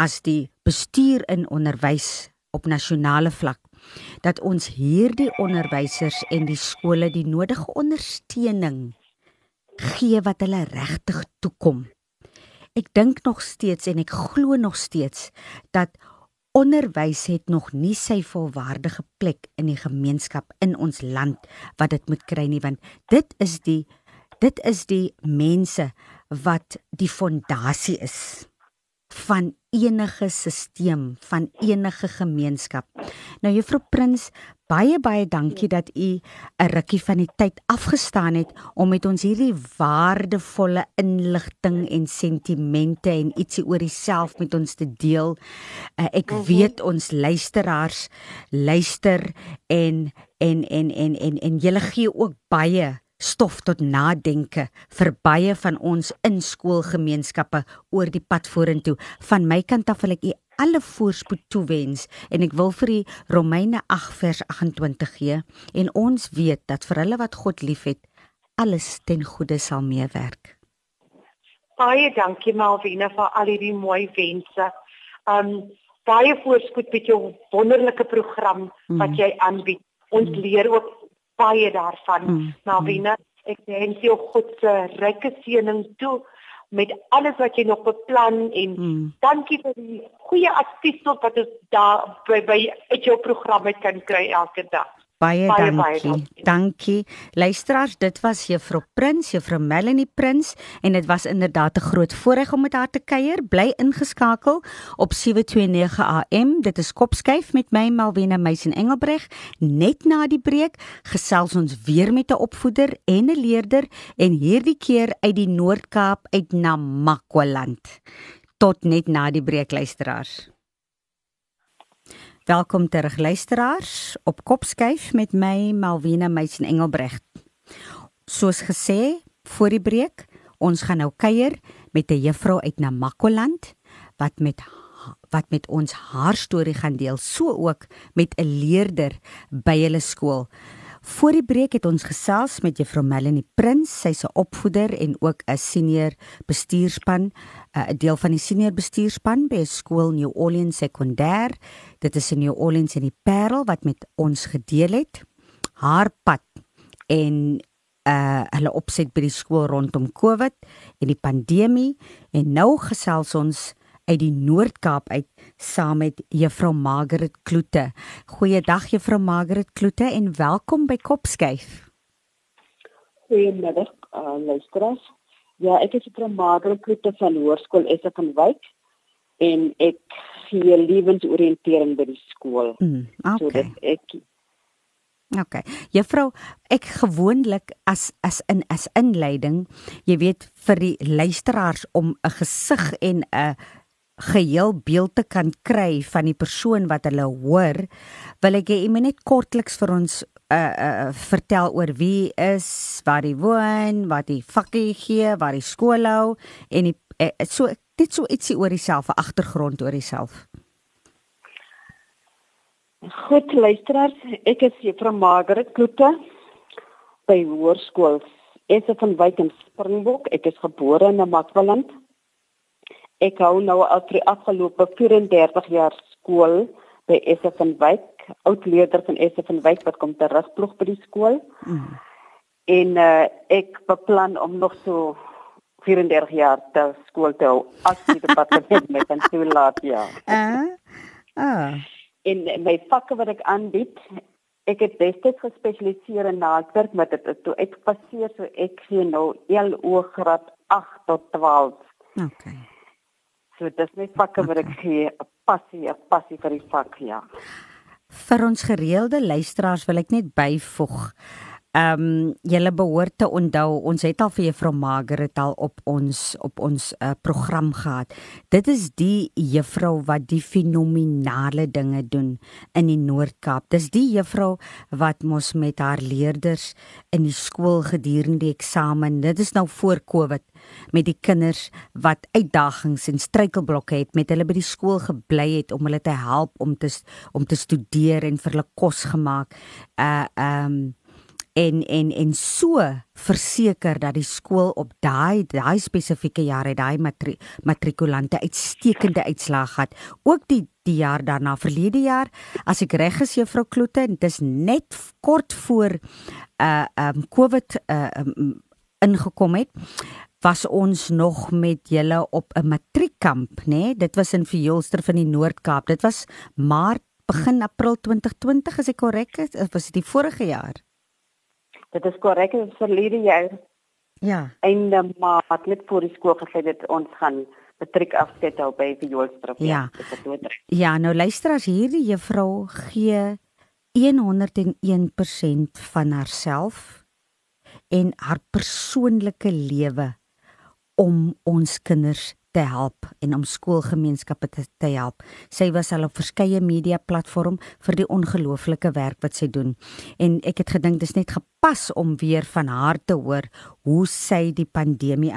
as die bestuur in onderwys op nasionale vlak dat ons hierdie onderwysers en die skole die nodige ondersteuning gee wat hulle regtig toekom. Ek dink nog steeds en ek glo nog steeds dat onderwys het nog nie sy volwaardige plek in die gemeenskap in ons land wat dit moet kry nie want dit is die dit is die mense wat die fondasie is van enige stelsel van enige gemeenskap. Nou juffrou Prins, baie baie dankie dat u 'n rukkie van die tyd afgestaan het om met ons hierdie waardevolle inligting en sentimente en ietsie oor jouself met ons te deel. Uh, ek -hmm. weet ons luisteraars luister en en en en en en julle gee ook baie stof tot nadenke vir baie van ons in skoolgemeenskappe oor die pad vorentoe. Van my kant af wil ek u alle voorspoed toewens en ek wil vir u Romeine 8 vers 28 gee en ons weet dat vir hulle wat God liefhet, alles ten goeie sal meewerk. Baie dankie Malvina vir al hierdie mooi wense. Um baie voorspoed met jou wonderlike program wat mm. jy aanbied. Ons leer ook baie daarvan. Mm. Malvina, ek wens jou God se ryke seëning toe met alles wat jy nog beplan en mm. dankie vir die goeie advies wat ons daar by, by uit jou program kan kry elke dag. Baie, baie dankie. Baie dankie. Dankie. Luisteraars, dit was Juffrou Prins, Juffrou Melanie Prins en dit was inderdaad 'n groot voorreg om met haar te kuier. Bly ingeskakel op 729 AM. Dit is Kopskyf met my Malwena Meisen Engelbreg. Net na die breek gesels ons weer met 'n opvoeder en 'n leerder en hierdie keer uit die Noord-Kaap uit Namakwaland. Tot net na die breek luisteraars. Welkom terug luisteraars op Kopskyf met my Malwena Meisen Engelbregt. Soos gesê voor die breek, ons gaan nou kuier met 'n juffrou uit Namakoland wat met wat met ons haar storie gaan deel, so ook met 'n leerder by hulle skool. Voor die breek het ons gesels met Juffrou Melanie Prins, sy's 'n opvoeder en ook 'n senior bestuurspan, eh, 'n deel van die senior bestuurspan by skool New Orleans Sekondêr. Dit is in New Orleans in die Parel wat met ons gedeel het. Haar pad en uh hulle opset by die skool rondom COVID en die pandemie. En nou gesels ons uit die Noord-Kaap uit saam met Juffrou Margaret Kloete. Goeiedag Juffrou Margaret Kloete en welkom by Kopskyf. Goeiemiddag, uh, luisteraars. Ja, ek is Juffrou Margaret Kloete van Hoërskool Essa van Wyk en ek gee lewensoriëntering by die skool. Mm, okay. So ek OK. Juffrou, ek gewoonlik as as in as inleiding, jy weet vir die luisteraars om 'n gesig en 'n geheel beeld te kan kry van die persoon wat hulle hoor, wil ek hê jy moet net kortliks vir ons uh uh vertel oor wie is, waar hy woon, wat hy vakkie gee, waar hy skool hou en die, uh, so dit so ietsie oor homself, 'n agtergrond oor homself. Goed luisteraars, ek is Juffrou Margaret Kloete by Hoërskool Esse van Wyk in Springbok. Ek is gebore in Makwaland. Ek hou nou al vir die afgelope 34 jaar skool by van Wyk, oud leerder van van Wyk wat kom terugploeg by die skool. Mm. En uh, ek beplan om nog so 34 jaar te skool te hou as die departement met en toe laat ja. Uh, ah. En my vakke wat ek aanbied, ek het destyds gespesialiseer in naaldwerk met dit toe ek passeer so ek gee nou LO graad 8 tot 12. Okay. So dis net vakke wat ek gee, 'n passie, 'n passie vir die vak, ja. Vir ons gereelde luisteraars wil ek net byvoeg. Ehm um, julle behoort te onthou ons het al vir juffrou Margaret al op ons op ons uh, program gehad. Dit is die juffrou wat die fenominale dinge doen in die Noord-Kaap. Dis die juffrou wat mos met haar leerders in die skool gedurende die eksamen. Dit is nou voor Covid met die kinders wat uitdagings en struikelblokke het met hulle by die skool gebly het om hulle te help om te om te studeer en vir hulle kos gemaak. Uh ehm um, en en en so verseker dat die skool op daai daai spesifieke jaar het daai matri, matrikulante uitstekende uitslae gehad. Ook die die jaar daarna verlede jaar as ek reg is juffrou Kloete dit is net kort voor uh um Covid uh um, ingekom het was ons nog met julle op 'n matriekkamp nê nee? dit was in Vioolster van die Noord-Kaap dit was maart begin april 2020 as ek korrek is of was dit die vorige jaar Dit is korrek, dit is verlede jaar. Ja. Einde Maart net voor die skool gesê dit ons gaan matriek afset hou by die Joelstrip. Ja. Ja, nou luister as hierdie juffrou gee 101% van haarself en haar persoonlike lewe om ons kinders te help en om skoolgemeenskappe te, te help. Sy was al op verskeie media platform vir die ongelooflike werk wat sy doen. En ek het gedink dis net gepas om weer van haar te hoor hoe sy die pandemie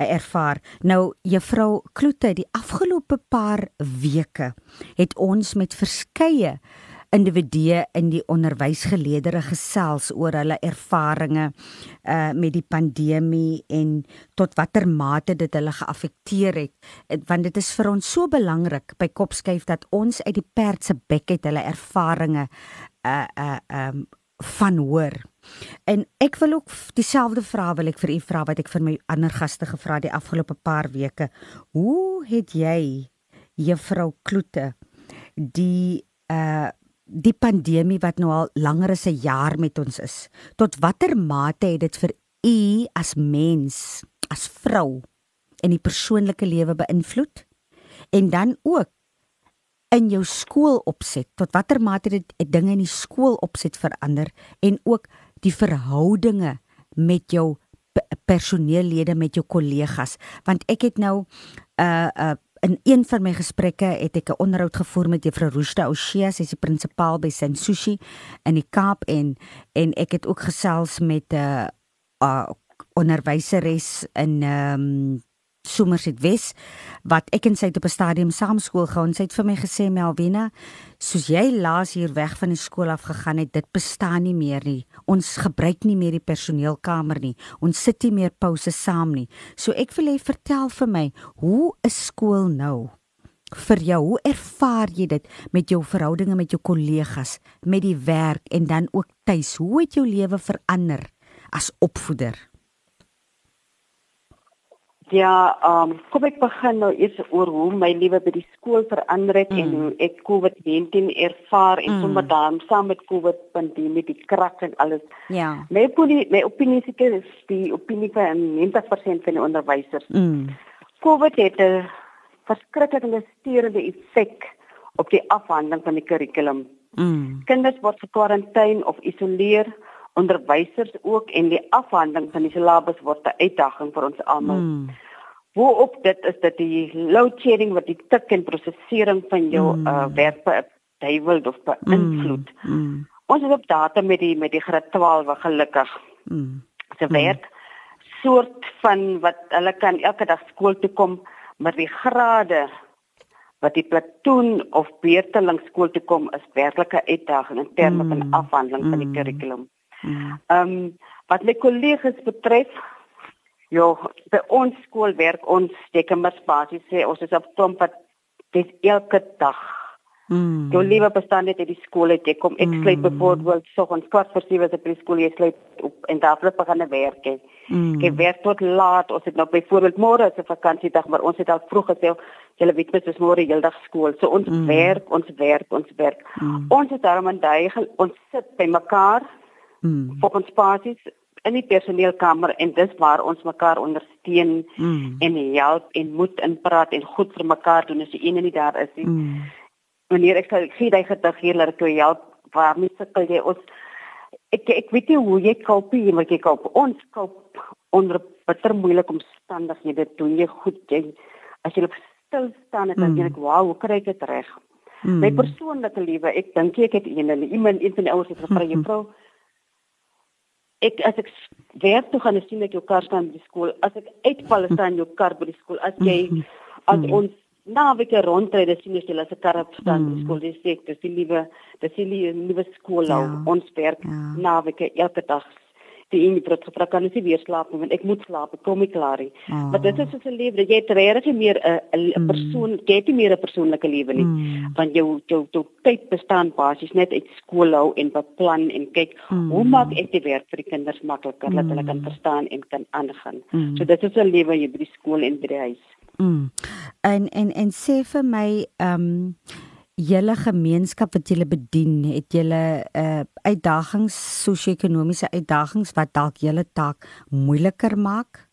ervaar. Nou juffrou Kloete, die afgelope paar weke het ons met verskeie individue in die onderwysgeleerdere gesels oor hulle ervarings uh met die pandemie en tot watter mate dit hulle geaffekteer het want dit is vir ons so belangrik by Kopskyf dat ons uit die perd se bek het hulle ervarings uh uh um van hoor. En ek wil ook dieselfde vraag wil ek vir u vra wat ek vir my ander gaste gevra die afgelope paar weke. Hoe het jy juffrou Kloete die uh die pandemie wat nou al langer as 'n jaar met ons is. Tot watter mate het dit vir u as mens, as vrou in die persoonlike lewe beïnvloed? En dan ook in jou skoolopset tot watter mate dit dinge in die skoolopset verander en ook die verhoudinge met jou personeellede met jou kollegas want ek het nou uh uh in een van my gesprekke het ek 'n onderhoud gevoer met juffrou Roosta Oshia sy is die prinsipaal by Sensushi in die Kaap en en ek het ook gesels met 'n uh, uh onderwyseres in ehm um, Somerset Wes wat ek en sy op 'n stadium saam skool gaan. Sy het vir my gesê Melvina, soos jy laas hier weg van die skool af gegaan het, dit bestaan nie meer nie. Ons gebruik nie meer die personeelkamer nie. Ons sit nie meer pouse saam nie. So ek wil hê vertel vir my, hoe is skool nou? vir jou hoe ervaar jy dit met jou verhoudinge met jou kollegas met die werk en dan ook tuis hoe het jou lewe verander as opvoeder Ja, ehm um, kom ek begin nou eers oor hoe my lewe by die skool verander het mm. en hoe ek COVID-19 ervaar en mm. sommer dan saam met COVID pandemie die krak en alles. Ja. My opinie, my opinie is die opinie van 90% van die onderwysers. Mm. COVID het 'n verskriklike sterende effek op die afhandeling van die kurrikulum. Mm. Kinders word gekwarantyne of isoleer onderwysers ook en die afhandeling van die syllabus word 'n uitdaging vir ons almal. Mm. Hoe op dit is dat die load shedding wat die tik en prosesering van jou mm. uh, werk beïnvloed of beïnvloed. Mm. Mm. Ons het op data met die met die graad 12 gelukkig. Mm. Se werk mm. soort van wat hulle kan elke dag skool toe kom met die grade wat die platoon of beurteling skool toe kom is werklik 'n uitdaging in terme mm. van afhandeling mm. van die kurrikulum. Mm. Mm. Ehm um, wat my kollegas betref, ja, by ons skool werk ons stekemer basies sê ons is op klomp wat dis elke dag. Mm. Jou lewe bestaan net uit die skool uit. Ek kom ek mm. sluit byvoorbeeld so ons kwart voor 7 as by die skool jy sluit op en daar flip begin werk. Mm. Ek werk tot laat. Ons het nou byvoorbeeld môre is 'n vakansiedag, maar ons het al vroeg gesê julle weet mens is môre heeldag skool. So ons mm. werk, ons werk, ons werk. Mm. Ons het daarom aan daai ons sit by mekaar mm. Volgens basies in die personeelkamer en dis waar ons mekaar ondersteun mm. en help en moet inpraat en goed vir mekaar doen as die een nie daar is nie. Mm. Wanneer ek sê gee jy gedig hier dat jy help waar mens sukkel jy ons ek ek weet nie hoe jy koop nie maar jy koop ons koop onder bitter moeilike omstandighede doen jy goed jy as jy stil staan en dan mm. dink ek wow hoe kry ek dit reg mm. my persoonlike lewe ek dink ek het een en iemand een van die ouers het gevra juffrou mm -hmm ek as ek werk toe gaan sien ek jou kar staan by die skool. As ek uitval staan jou kar by die skool. As jy as mm. ons naweek rondry, dan sien jy as 'n kar staan by die skool. Dis ek, dis die liewe, dis die liewe skool nou. Ja. Ons werk ja. naweek elke dag die in die prot gevra kan nie weer slaap nie want ek moet slaap ek kom nie klaar nie oh. maar dit is soos 'n lewe jy het regtig meer 'n 'n mm. persoon jy het nie meer 'n persoonlike lewe nie mm. want jou jou jou tyd bestaan basies net uit skool hou en beplan en kyk mm. hoe maak ek die werk vir die kinders makliker dat mm. hulle kan verstaan en kan aangaan mm. so dit is 'n lewe jy by die skool en by die huis mm. en en en sê vir my ehm um, julle gemeenskap wat julle bedien, het julle uh uitdagings, sosio-ekonomiese uitdagings wat dalk julle taak moeiliker maak?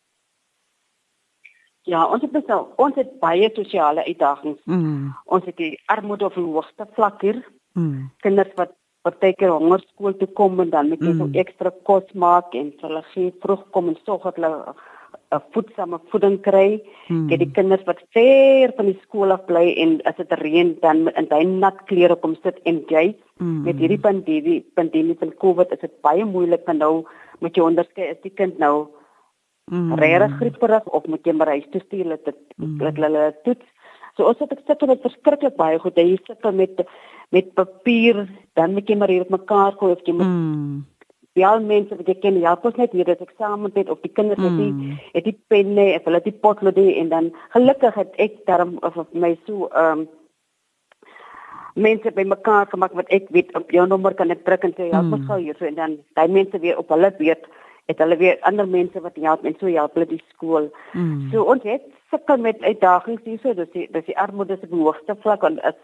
Ja, ons het besou, ons het baie sosiale uitdagings. Mm. Ons het die armoede op die hoogste vlak hier. Mm. Kinders wat partykeer honger skool toe kom en dan moet jy mm. ekstra kos maak en hulle gee vroeg kom en sorg dat hulle 'n voedsame voeding kry. Hmm. Jy die kinders wat ver van die skool af bly en as dit reën dan in daai nat klere kom sit en jy hmm. met hierdie pandemie pandemie van COVID is dit baie moeilik want nou moet jy onderskei is die kind nou hmm. regtig grieperig of moet jy maar huis toe stuur dat dit hmm. dat hulle toets So ons het ek sit met verskriklik baie goed. Jy sit met met papier, dan moet jy maar hier op mekaar gooi of jy moet mm. Ja, mense wat ek ken, ja, pas net hier dat eksamen het of die kinders mm. het die het die penne, of hulle het die potlood en dan gelukkig het ek daarom of of my so ehm um, mense by mekaar gemaak wat ek weet op jou nommer kan ek druk en sê ja, mm. mos gou hier so en dan daai mense weer op hulle weet het hulle weer ander mense wat help en so help hulle die skool. Mm. So ons het sukkel met uitdagings hier so, dis die dis die armoede se hoogste vlak en is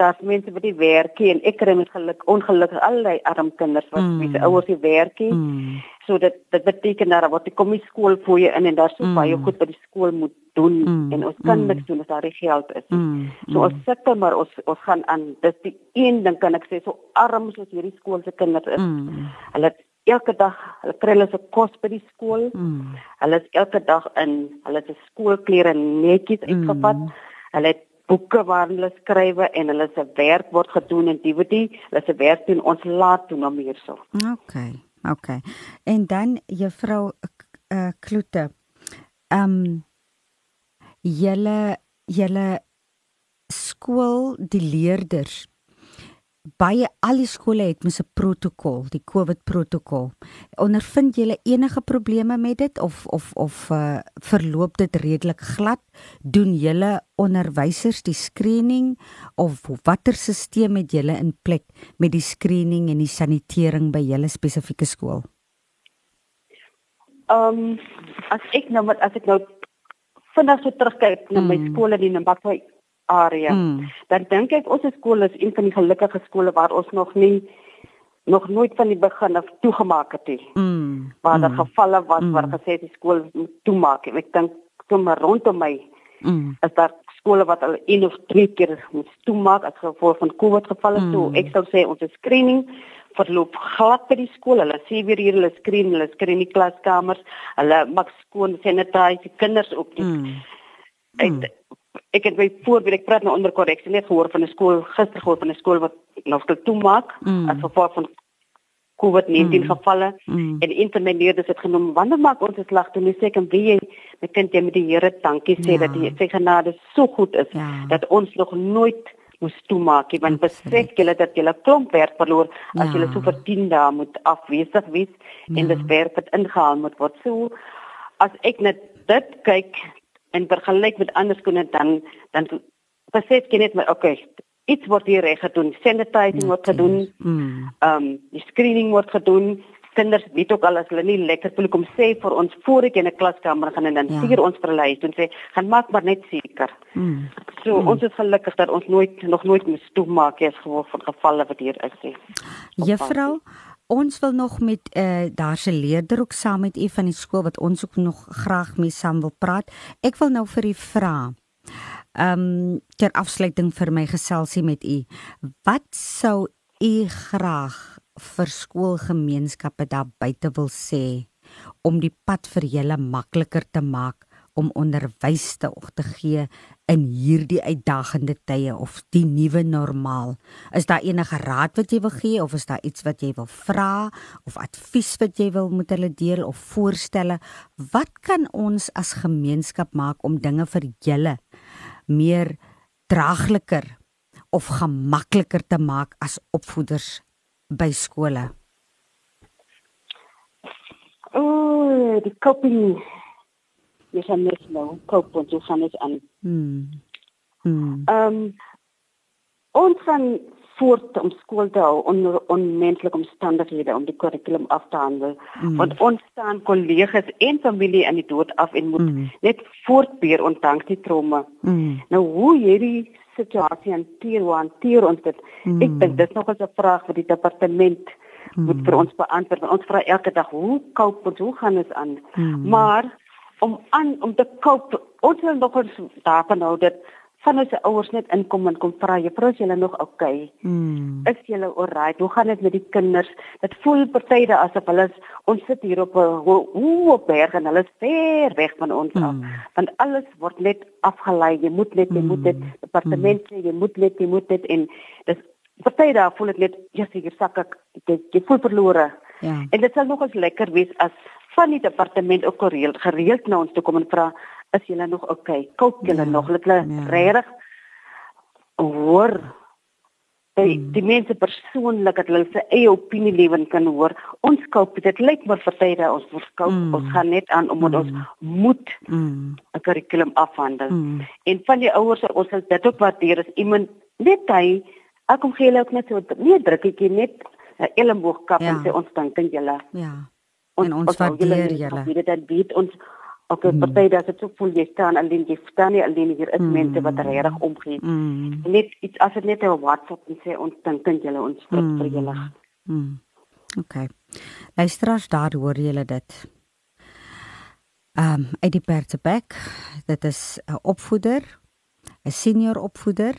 daar's mense wat die werk en ek kry met geluk ongelukkig allerlei arm kinders wat mm. wie se ouers die werk het. Mm. So dit dit beteken dat wat die komie skool vir jou in en daar so mm. baie goed wat die skool moet doen mm. en ons kan mm. niks doen as daar nie geld is nie. Mm. So ons sit maar ons ons gaan aan dis die een ding kan ek sê so arm soos hierdie skool se kinders is. Mm. Hulle elke dag hulle kry hulle se kos by die skool. Mm. Hulle is elke dag in hulle se skoolklere netjies uitgevat. Mm. Hulle het boeke waar hulle skryf en hulle se werk word gedoen wat die hulle se werk doen ons laat doen om hierso. OK. OK. En dan juffrou uh, Kloete. Ehm um, julle julle skool die leerders baie al die skole het mos 'n protokol, die COVID protokol. Ondervind julle enige probleme met dit of of of uh, verloop dit redelik glad? Doen julle onderwysers die screening of watter stelsel het julle in plek met die screening en die sanitering by julle spesifieke skool? Ehm um, as ek nou met as ek nou vinnig so terugkyk na my mm. skole in Mbakwa area. Mm. Dan dink ek ons skool is een van die gelukkige skole waar ons nog nie nog nooit van die begin af toegemaak het nie. Mm. Waar daar mm. gevalle was mm. waar gesê die skool moet toemaak. Ek dink sommer rondom my mm. is daar skole wat al een of twee keer moet toemaak as gevolg van COVID gevalle. Mm. So ek sou sê ons screening verloop glad by die skool. Hulle sê weer hier hulle skreen, hulle skreen die klaskamers. Hulle maak skoon sanitize die kinders ook. Mm. Ek, mm ek het by voorbeeld ek praat nou onder korreksie net gehoor van 'n skool gister gehoor van 'n skool wat nog stil toemaak mm. as gevolg van COVID-19 mm. gevalle mm. en intermediaires het genoem wanneer maak ons dit lag toe sê kan wie jy my kind jy met die Here dankie sê ja. dat die sy genade so goed is ja. dat ons nog nooit moes toemaak nie want besef julle dat julle klomp werk verloor as ja. julle so vir 10 dae moet afwesig wees ja. en dit werk wat ingehaal moet word so as ek net dit kyk en vergelyk met ander skole dan dan besef jy net maar okay iets word hier reg gedoen. Sanitizing word gedoen. mm. ehm um, die screening word gedoen. Kinders weet ook al as hulle nie lekker voel. Kom sê vir ons voor ek in 'n klaskamer gaan en dan ja. stuur ons vir hulle huis. En sê gaan maak maar net seker. Mm. so mm. ons is gelukkig dat ons nooit nog nooit moes toemaak as gevolg van gevalle wat hier is sê juffrou Ons wil nog met uh, daar's 'n leerder ook saam met u van die skool wat ons ook nog graag mee saam wil praat. Ek wil nou vir u vra. Ehm um, ter afsluiting vir my geselsie met u. Wat sou u graag vir skoolgemeenskappe daar buite wil sê om die pad vir julle makliker te maak om onderwys te te gee in hierdie uitdagende tye of die nuwe normaal. Is daar enige raad wat jy wil gee of is daar iets wat jy wil vra of advies wat jy wil met hulle deel of voorstelle? Wat kan ons as gemeenskap maak om dinge vir julle meer draagliker of gemakliker te maak as opvoeders by skole? O, oh, die coping jy gaan net nou koop en jy gaan net aan. Hmm. Hmm. Ehm um, ons gaan voort om skool te hou onder onmenslike omstandighede om die kurrikulum af te handel. Mm. Want ons staan kollegas en familie aan die dood af en moet mm. net voortbeer ondanks die trauma. Mm. Nou hoe hierdie situasie hanteer, hoe hanteer ons dit? Mm. Ek dink dit is nog 'n vraag vir die departement mm. moet vir ons beantwoord. Ons vra elke dag hoe koop ons, hoe gaan dit aan? Mm. Maar om aan om te koop. Ons wil nog ons daarvan hou dat van ons ouers net inkom en kom vra juffrou is julle nog okay? Mm. Is julle alright? Hoe gaan dit met die kinders? Dit voel partyde asof hulle ons sit hier op 'n hoë berg en hulle is ver weg van ons mm. af. Want alles word net afgelei. Jy moet net jy moet dit mm. departement sê jy moet net jy moet dit en dis partyde voel dit net jy seker sak ek jy voel verlore. Ja. En dit sal nog eens lekker wees as van die departement ook gereeld gereeld na ons toe kom en vra is julle nog okay? Koop julle ja, nog hulle ja. regtig hoor die, hmm. die mense persoonlik dat hulle sy eie opinie lewen kan hoor. Ons koop dit lyk maar tye ons verkoop mm. ons gaan net aan omdat mm. ons hmm. moet 'n mm. kurrikulum afhandel. Mm. En van die ouers ons sal dit ook waardeer as iemand net hy ek kom gee hulle ook net so nee drukketjie net 'n elmboog kap ja. en sê ons dink aan julle. Ja. En ons, ons waardeer julle. Dit dan weet ons op 'n mm. party dat dit so voel jy staan alleen jy staan nie alleen hier is mm. mense wat regtig omgee. Mm. Net iets as dit net 'n WhatsApp en sê ons dink aan julle ons spreek mm. vir julle. Mm. OK. Luisteraars daar hoor julle dit. Ehm um, uit die Pertebek, dit is 'n opvoeder, 'n senior opvoeder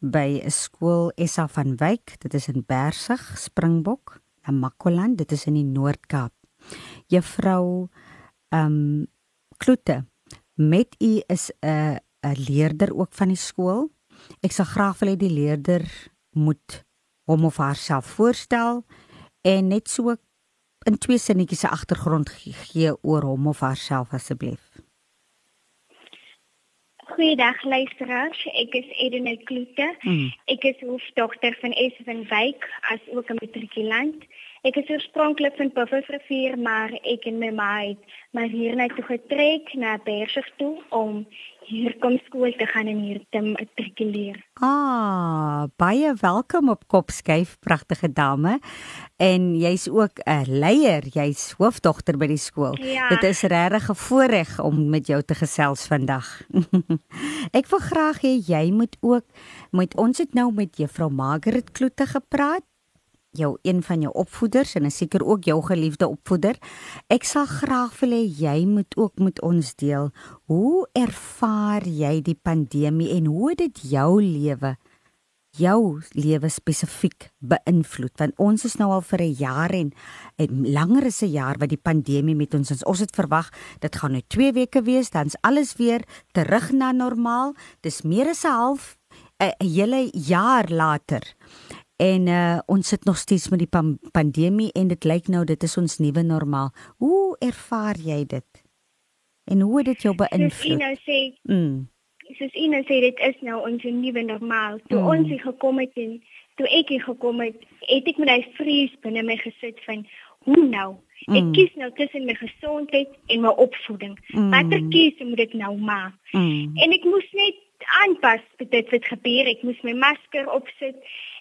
by 'n skool Essa van Wyk, dit is in Bersig, Springbok, in Makoland, dit is in die Noord-Kaap. Juffrou ehm um, Kloete, met u is 'n 'n leerder ook van die skool. Ek sal graag wil hê die leerder moet hom of haarself voorstel en net so in twee sinnetjies se agtergrond gee oor hom of haarself asseblief. Goeiedag luisteraars, ek is Edene Kloete. Hmm. Ek is hoofdogter van Eswenwyk as ook 'n matrikulant. Ek is oorspronklik van Buffelsrivier, maar ek en my ma het maar hier net toe getrek na Bersig toe om hier kom skool te gaan en hier te matrikuleer. Ah, baie welkom op Kopskyf, pragtige dame. En jy's ook 'n leier, jy's hoofdogter by die skool. Ja. Dit is regtig 'n voorreg om met jou te gesels vandag. ek wil graag hê jy moet ook met ons het nou met juffrou Margaret Kloete gepraat jou een van jou opvoeders en seker ook jou geliefde opvoeder. Ek sal graag wil hê jy moet ook met ons deel. Hoe ervaar jy die pandemie en hoe dit jou lewe jou lewe spesifiek beïnvloed? Want ons is nou al vir 'n jaar en, en langer as 'n jaar wat die pandemie met ons is. Ons het verwag dit gaan nou 2 weke wees, dan's alles weer terug na normaal. Dis meer as 'n half 'n hele jaar later. En uh, ons sit nog steeds met die pan pandemie en dit lyk nou dit is ons nuwe normaal. Hoe ervaar jy dit? En hoe het dit jou beïnvloed? Nou sê, mm. Soos u nou sê dit is nou ons nuwe normaal. Toe mm. ons hier gekom het en toe ek hier gekom het, het ek met hy vrees binne my gesit van hoe nou? Mm. Ek kies nou tussen my gesondheid en my opvoeding. Mm. Watter keuse moet ek nou maak? Mm. En ek moes net aanpas vir dit wat gebeur. Ek moes my masker opsit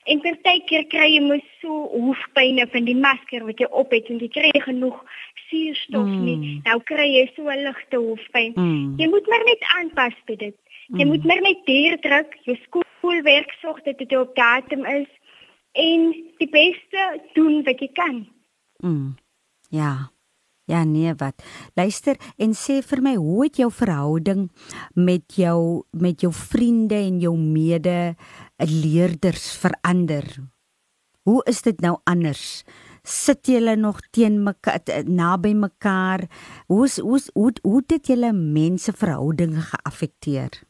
En partykeer kry jy mos so hoofpynne van die masker wat jy op het en jy kry genoeg suurstof mm. nie. Nou kry jy so 'n ligte hoofpyn. Mm. Jy moet maar net aanpas by dit. Jy mm. moet maar net deur druk, jou skoolwerk sorg dat dit op datum is en die beste doen wat jy kan. Mm. Ja. Ja nee wat. Luister en sê vir my hoe het jou verhouding met jou met jou vriende en jou mede leerders verander? Hoe is dit nou anders? Sit julle nog teen mekaar naby mekaar? Hoe is, hoe is, hoe hoe dit julle mense verhoudinge geaffekteer?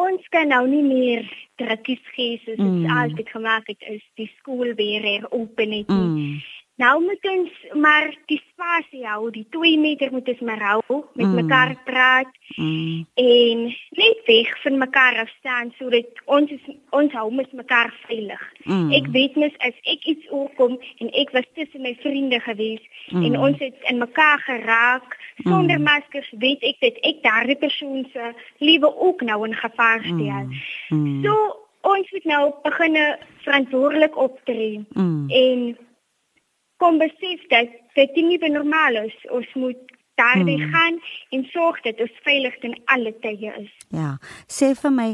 Ons kan nou nie meer drukkies gee soos mm. dit altyd gemaak het is die skool weer oop net. Mm. Nou moet ons maar die spasie hou, die 2 meter moet ons maar hou, met mm. mekaar praat mm. en net weg van mekaar af staan sodat ons is, ons hou met mekaar veilig. Mm. Ek weet mos as ek iets oorkom en ek was tussen my vriende gewees mm. en ons het in mekaar geraak sonder mm. maskers, weet ek dit ek daardie persoon se lewe ook nou in gevaar stel. Mm. Mm. So ons moet nou begin verantwoordelik optree mm. en kom besef dat dit nie normaal is. Ons moet daardie hmm. gaan en sorg dat ons veilig ten alle tye is. Ja. Sê vir my,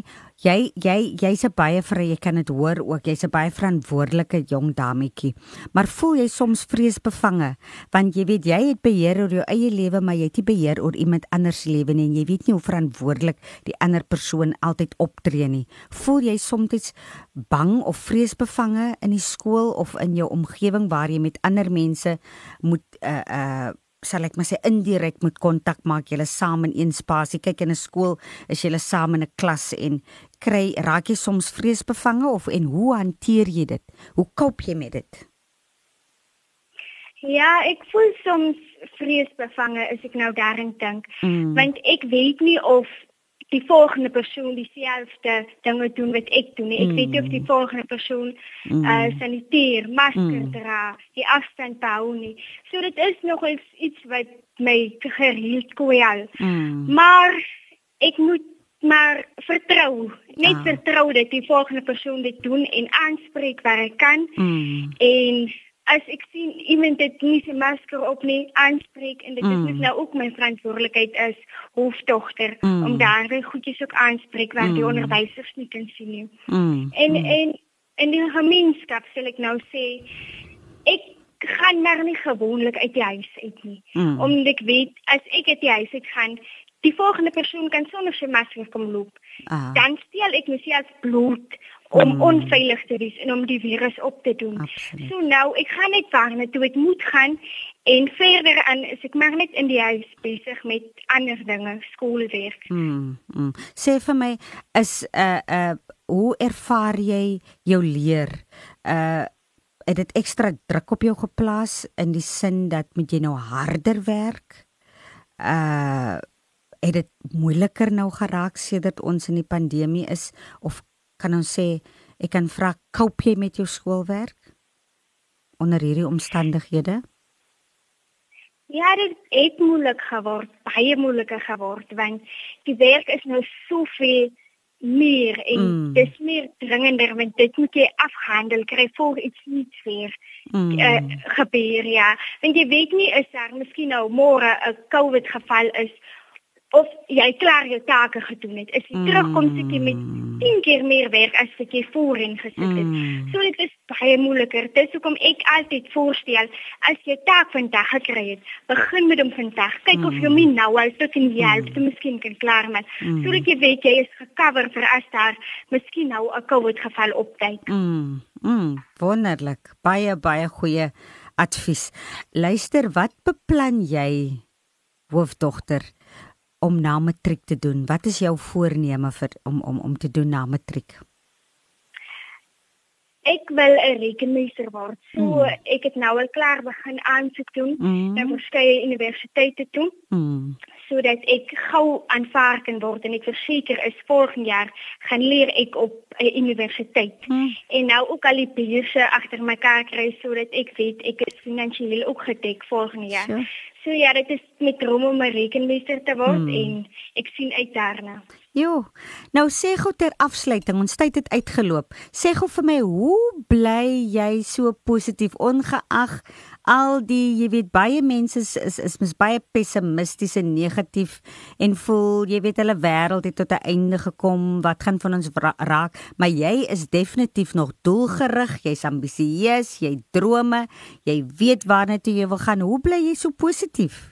jy jy jy's 'n baie vry, jy kan dit hoor ook. Jy's 'n baie verantwoordelike jong dametjie. Maar voel jy soms vreesbevange? Want jy weet jy het beheer oor jou eie lewe, maar jy het nie beheer oor iemand anders se lewe nie en jy weet nie hoe verantwoordelik die ander persoon altyd optree nie. Voel jy soms bang of vreesbevange in die skool of in jou omgewing waar jy met ander mense moet uh uh sal ek maar sê indirek moet kontak maak. Julle saam in een spasie. Kyk in 'n skool is julle saam in 'n klas en kry raak jy soms vreesbevange of en hoe hanteer jy dit? Hoe koop jy met dit? Ja, ek voel soms vreesbevange as ek nou daarin dink, mm. want ek weet nie of die volgende persoon dieselfde dinge doen wat ek doen. Ek mm. weet of die volgende persoon mm. uh, saniteer, masker mm. dra, die afstand hou nie. So dit is nog iets wat my gereeld kwel. Mm. Maar ek moet maar vertrou, net ah. vertrou dat die volgende persoon dit doen en aanspreek waar hy kan. Mm. En as ek sien iemand het nie sy masker op nie aanspreek en dit mm. is nou ook my verantwoordelikheid as hoofdogter mm. om daardie goedjies ook aanspreek waar mm. die onderwysers nie kan sien nie. Mm. En mm. en in die gemeenskap sal ek nou sê ek gaan maar nie gewoonlik uit die huis uit nie. Mm. Omdat ek weet as ek uit die huis uit gaan die volgende persoon kan sonder sy masker kom loop. Ah. Dan steel ek myself bloot om mm. onveilig te wees en om die virus op te doen. Absoluut. So nou, ek gaan net waarne toe ek moet gaan en verder aan is ek maar net in die huis besig met ander dinge, skoolwerk. Mm, mm. Sê vir my is 'n uh, uh hoe ervaar jy jou leer? Uh het dit ekstra druk op jou geplaas in die sin dat moet jy nou harder werk? Uh het dit moeiliker nou geraak sedert ons in die pandemie is of kan ons sê ek kan vra koop jy met jou skoolwerk onder hierdie omstandighede? Ja, dit het moeilik geword, baie moeiliker geword want die werk is nou soveel meer en mm. dis meer dringender want dit moet jy afhandel kry voor iets nie weer mm. uh, gebeur ja. Want jy weet nie is daar miskien nou môre 'n COVID geval is of jy klaar jou take gedoen het, is jy mm. terugkom sit jy met 10 keer meer werk as wat jy voorheen gesit het. Mm. So dit is baie moeiliker. Dis hoekom ek altyd voorstel as jy taak vandag gekry het, begin met hom vandag. Kyk mm. of jy hom nou al tot in die helfte mm. miskien kan klaarmaak. Mm. Sodat jy weet jy is gecover vir as daar miskien nou 'n COVID geval opduik. Mm. Mm. Wonderlik. Baie baie goeie advies. Luister, wat beplan jy hoofdogter? Om na matriek te doen? Wat is jou voorneme vir om om om te doen na matriek? Ek wil 'n rekenmeester word. So mm. ek het nou al klaar begin aansoek doen mm. na verskeie universiteite toe. Mm. Sodat ek gou aanvaar kan word en ek verseker is volgende jaar gaan leer ek op 'n universiteit. Mm. En nou ook al die beurse agter mekaar kry sodat ek weet ek is finansiëel ook gedek volgende jaar. Sure. So ja, dit is met droom om 'n rekenmeester te word hmm. en ek sien uit daarna. Jo. Nou sê gou ter afsluiting, ons tyd het uitgeloop. Sê gou vir my, hoe bly jy so positief ongeag al die jy weet baie mense is is, is mis baie pessimisties en negatief en voel jy weet hulle wêreld het tot 'n einde gekom wat gaan van ons raak? Maar jy is definitief nog doelgerig jy's ambisieus jy drome jy weet waarna toe jy wil gaan. Hoe bly jy so positief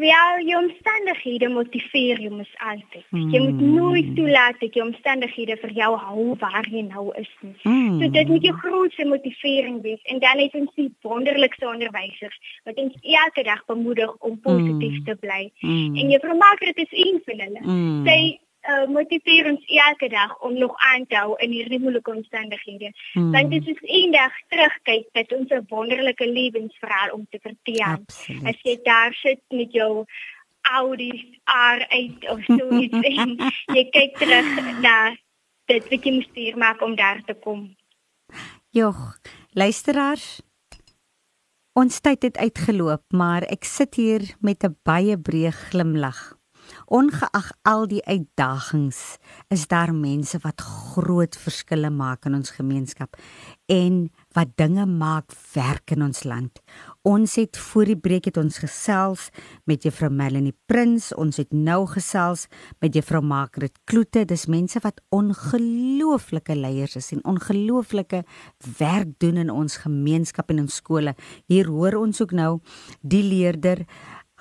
Ja, jou omstandighede motiveer jou mos altyd. Mm. Jy moet hmm. nooit toelaat dat jou omstandighede vir jou hou waar jy nou is nie. Mm. So dit moet jou grootste motivering wees en dan het ons die wonderlikste onderwysers wat ons elke dag bemoedig om positief mm. te bly. Mm. En juffrou Margaret is een van hulle. Mm. Sy uh, motiveer ons elke dag om nog aan te hou in hierdie moeilike omstandighede. Hmm. Want dit is eendag terugkyk dat ons 'n wonderlike lewensverhaal om te vertel. Absoluut. As jy daar sit met jou Audi R8 of so iets en jy kyk terug na dit wat jy moes hier maak om daar te kom. Jogg, luisteraars Ons tyd het uitgeloop, maar ek sit hier met 'n baie breë glimlag. Ongeag al die uitdagings, is daar mense wat groot verskille maak in ons gemeenskap en wat dinge maak werk in ons land. Ons het voor die breek het ons gesels met juffrou Melanie Prins, ons het nou gesels met juffrou Margaret Kloete. Dis mense wat ongelooflike leiers is en ongelooflike werk doen in ons gemeenskap en in skole. Hier hoor ons ook nou die leerder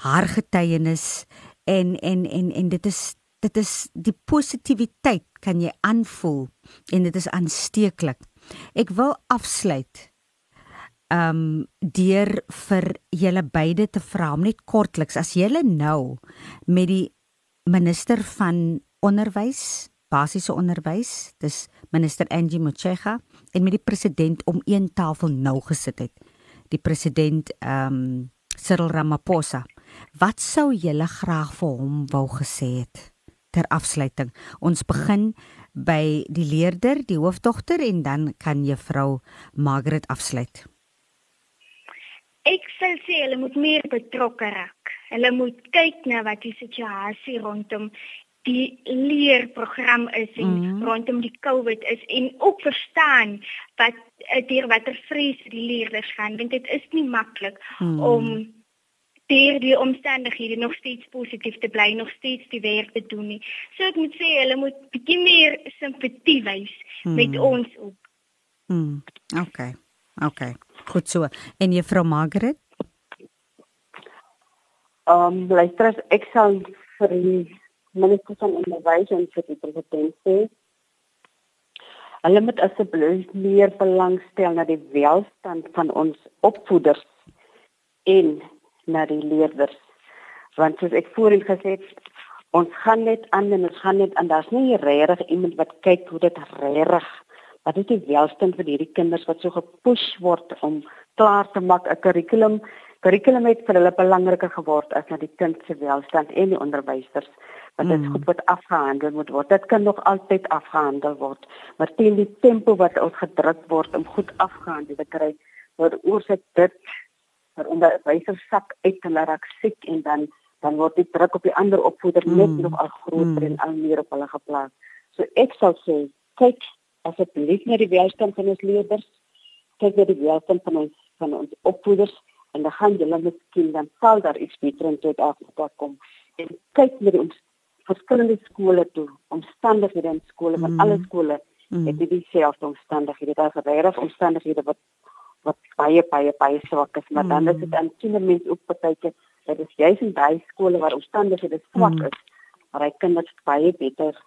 haar getuienis en en en en dit is dit is die positiwiteit kan jy aanvoel en dit is aansteeklik. Ek wil afsluit um deur vir julle beide te vra om net kortliks as julle nou met die minister van onderwys basiese onderwys dis minister Angie Motshega en met die president om een tafel nou gesit het die president ehm um, Cyril Ramaphosa. Wat sou julle graag vir hom wou gesê het ter afsluiting? Ons begin by die leerder, die hoofdogter en dan kan juffrou Margaret afsluit. Ek sal sê hulle moet meer betrokke raak. Hulle moet kyk na wat die situasie rondom die leerprogram is en mm -hmm. rondom die COVID is en ook verstaan wat deur watter vrees die leerders gaan want dit is nie maklik mm. om deur die omstandighede nog steeds positief te bly, nog steeds die werk te doen nie. So ek moet sê hulle moet bietjie meer simpatie wys mm. met ons ook. Mm. Okay. Okay. Goed so. En juffrou Margaret? Ehm, um, luister, ek sal vir die minister van onderwys en vir die president sê hulle moet asseblief meer belangstel na die welstand van ons opvoeders en na die leerders want soos ek voorheen gesê het ons gaan net aan en ons gaan net aan daar's nie regtig iemand wat kyk hoe dit regtig wat is die welstand vir hierdie kinders wat so gepush word om klaar te maak 'n kurrikulum kurrikulum het vir hulle belangriker geword as na die kind se welstand en die onderwysers wat dit mm. goed wat afgehandel moet word. Dit kan nog altyd afgehandel word, maar teen die tempo wat ons gedruk word om goed afgehandel te kry, word oorsit dit vir onderwysers sak uit te laat siek en dan dan word die druk op die ander opvoeder net mm. nog al groter mm. en al meer op hulle geplaas. So ek sal sê, kyk asseblief na die welstand van ons leerders, kyk na die welstand van ons van ons opvoeders en dan gaan julle miskien dan sal daar iets beter in dit afkom. En kyk na die verskillende skole toe, omstandighede in skole, van mm. alle skole mm. het die dieselfde omstandighede. Daar is regtig omstandighede wat wat baie baie baie swak is, maar mm. dan is dit aan kindermens ook partyke dat dit juis in daai skole waar omstandighede swak mm. is, maar hy kinders baie beter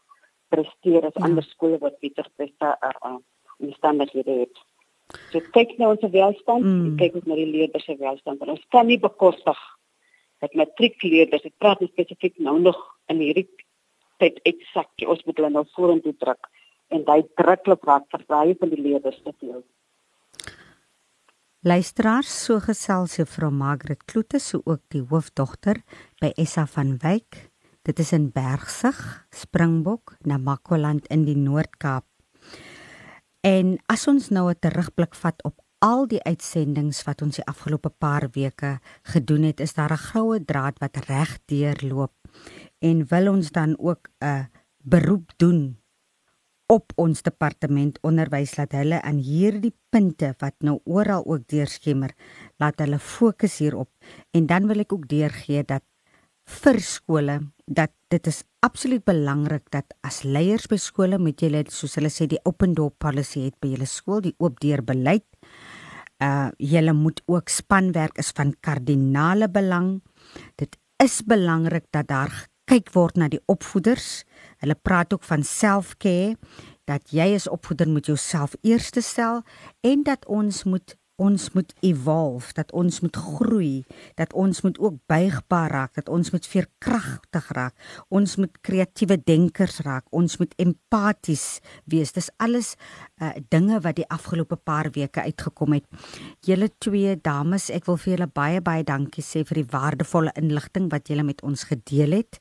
presteer as ja. ander skole wat beter presteer uh, uh, omstandighede het. So kyk nou ons welstand, mm. kyk ons na die leerders se welstand. Ons kan nie bekostig dat matriekleerders, ek praat spesifiek nou nog in hierdie tyd uitsak, ons moet hulle nou vorentoe druk en daai drukklop raak vir baie van die leerders te veel. Luisteraars, so gesels juffrou Margaret Kloete, so ook die hoofdogter by Essa van Wyk. Dit is in Bergsig, Springbok, Namakwaland in die Noord-Kaap. En as ons nou 'n terugblik vat op al die uitsendings wat ons die afgelope paar weke gedoen het, is daar 'n goue draad wat reg deurloop en wil ons dan ook 'n beroep doen op ons departement onderwys dat hulle aan hierdie punte wat nou oral ook deurskemer, laat hulle fokus hierop en dan wil ek ook deurgee dat vir skole dat dit is absoluut belangrik dat as leiers by skole moet julle soos hulle sê die open door policy het by julle skool die oop deur beleid uh julle moet ook spanwerk is van kardinale belang. Dit is belangrik dat daar kyk word na die opvoeders. Hulle praat ook van self-care dat jy as opvoeder moet jouself eerste stel en dat ons moet ons moet evolve, dat ons moet groei, dat ons moet ook buigbaar raak, dat ons moet veerkragtig raak, ons moet kreatiewe denkers raak, ons moet empaties wees. Dis alles uh, dinge wat die afgelope paar weke uitgekom het. Julle twee dames, ek wil vir julle baie baie dankie sê vir die waardevolle inligting wat julle met ons gedeel het.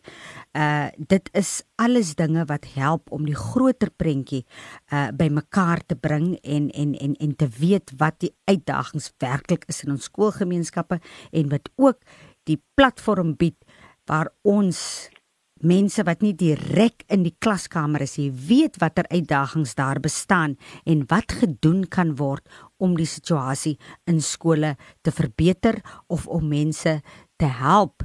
Uh dit is alles dinge wat help om die groter prentjie uh bymekaar te bring en en en en te weet wat die uitdagings werklik is in ons skoolgemeenskappe en wat ook die platform bied waar ons mense wat nie direk in die klaskamer is nie weet watter uitdagings daar bestaan en wat gedoen kan word om die situasie in skole te verbeter of om mense te help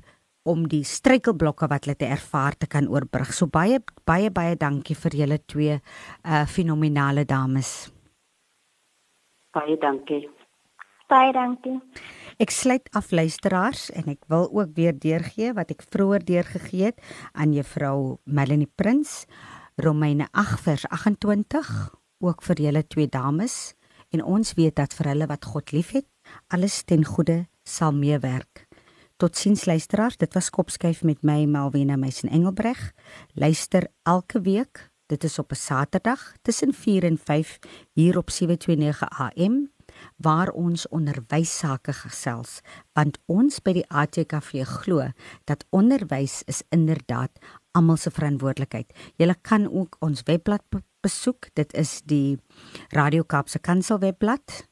om die struikelblokke wat hulle te ervaar te kan oorbrug. So baie baie baie dankie vir julle twee uh fenominale dames. Baie dankie. Baie dankie. Ek sluit af luisteraars en ek wil ook weer deurgee wat ek vroeër deurgegee het aan juffrou Melanie Prins Romeine 8 vers 28 ook vir julle twee dames en ons weet dat vir hulle wat God liefhet alles ten goeie sal meewerk. Totsiens luisteraars, dit was Kopskyf met my Melvina Meisen Engelbreg. Luister elke week, dit is op 'n Saterdag tussen 4 en 5 hier op 729 AM. Waar ons onderwys sake gesels, want ons by die ATKV glo dat onderwys is inderdaad almal se verantwoordelikheid. Jy kan ook ons webblad besoek. Dit is die Radio Kaapse Kansel webblad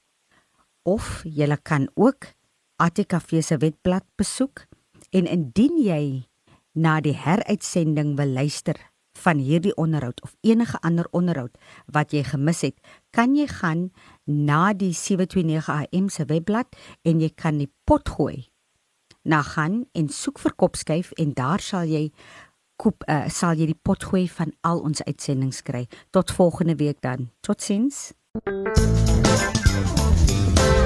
of jy kan ook ATKV se webblad besoek en indien jy na die heruitsending wil luister van hierdie onderhoud of enige ander onderhoud wat jy gemis het, kan jy gaan na die 729 AM se webblad en jy kan die pot gooi. Na gaan en soek vir kopskuif en daar sal jy koop uh, sal jy die pot gooi van al ons uitsendings kry. Tot volgende week dan. Totsiens.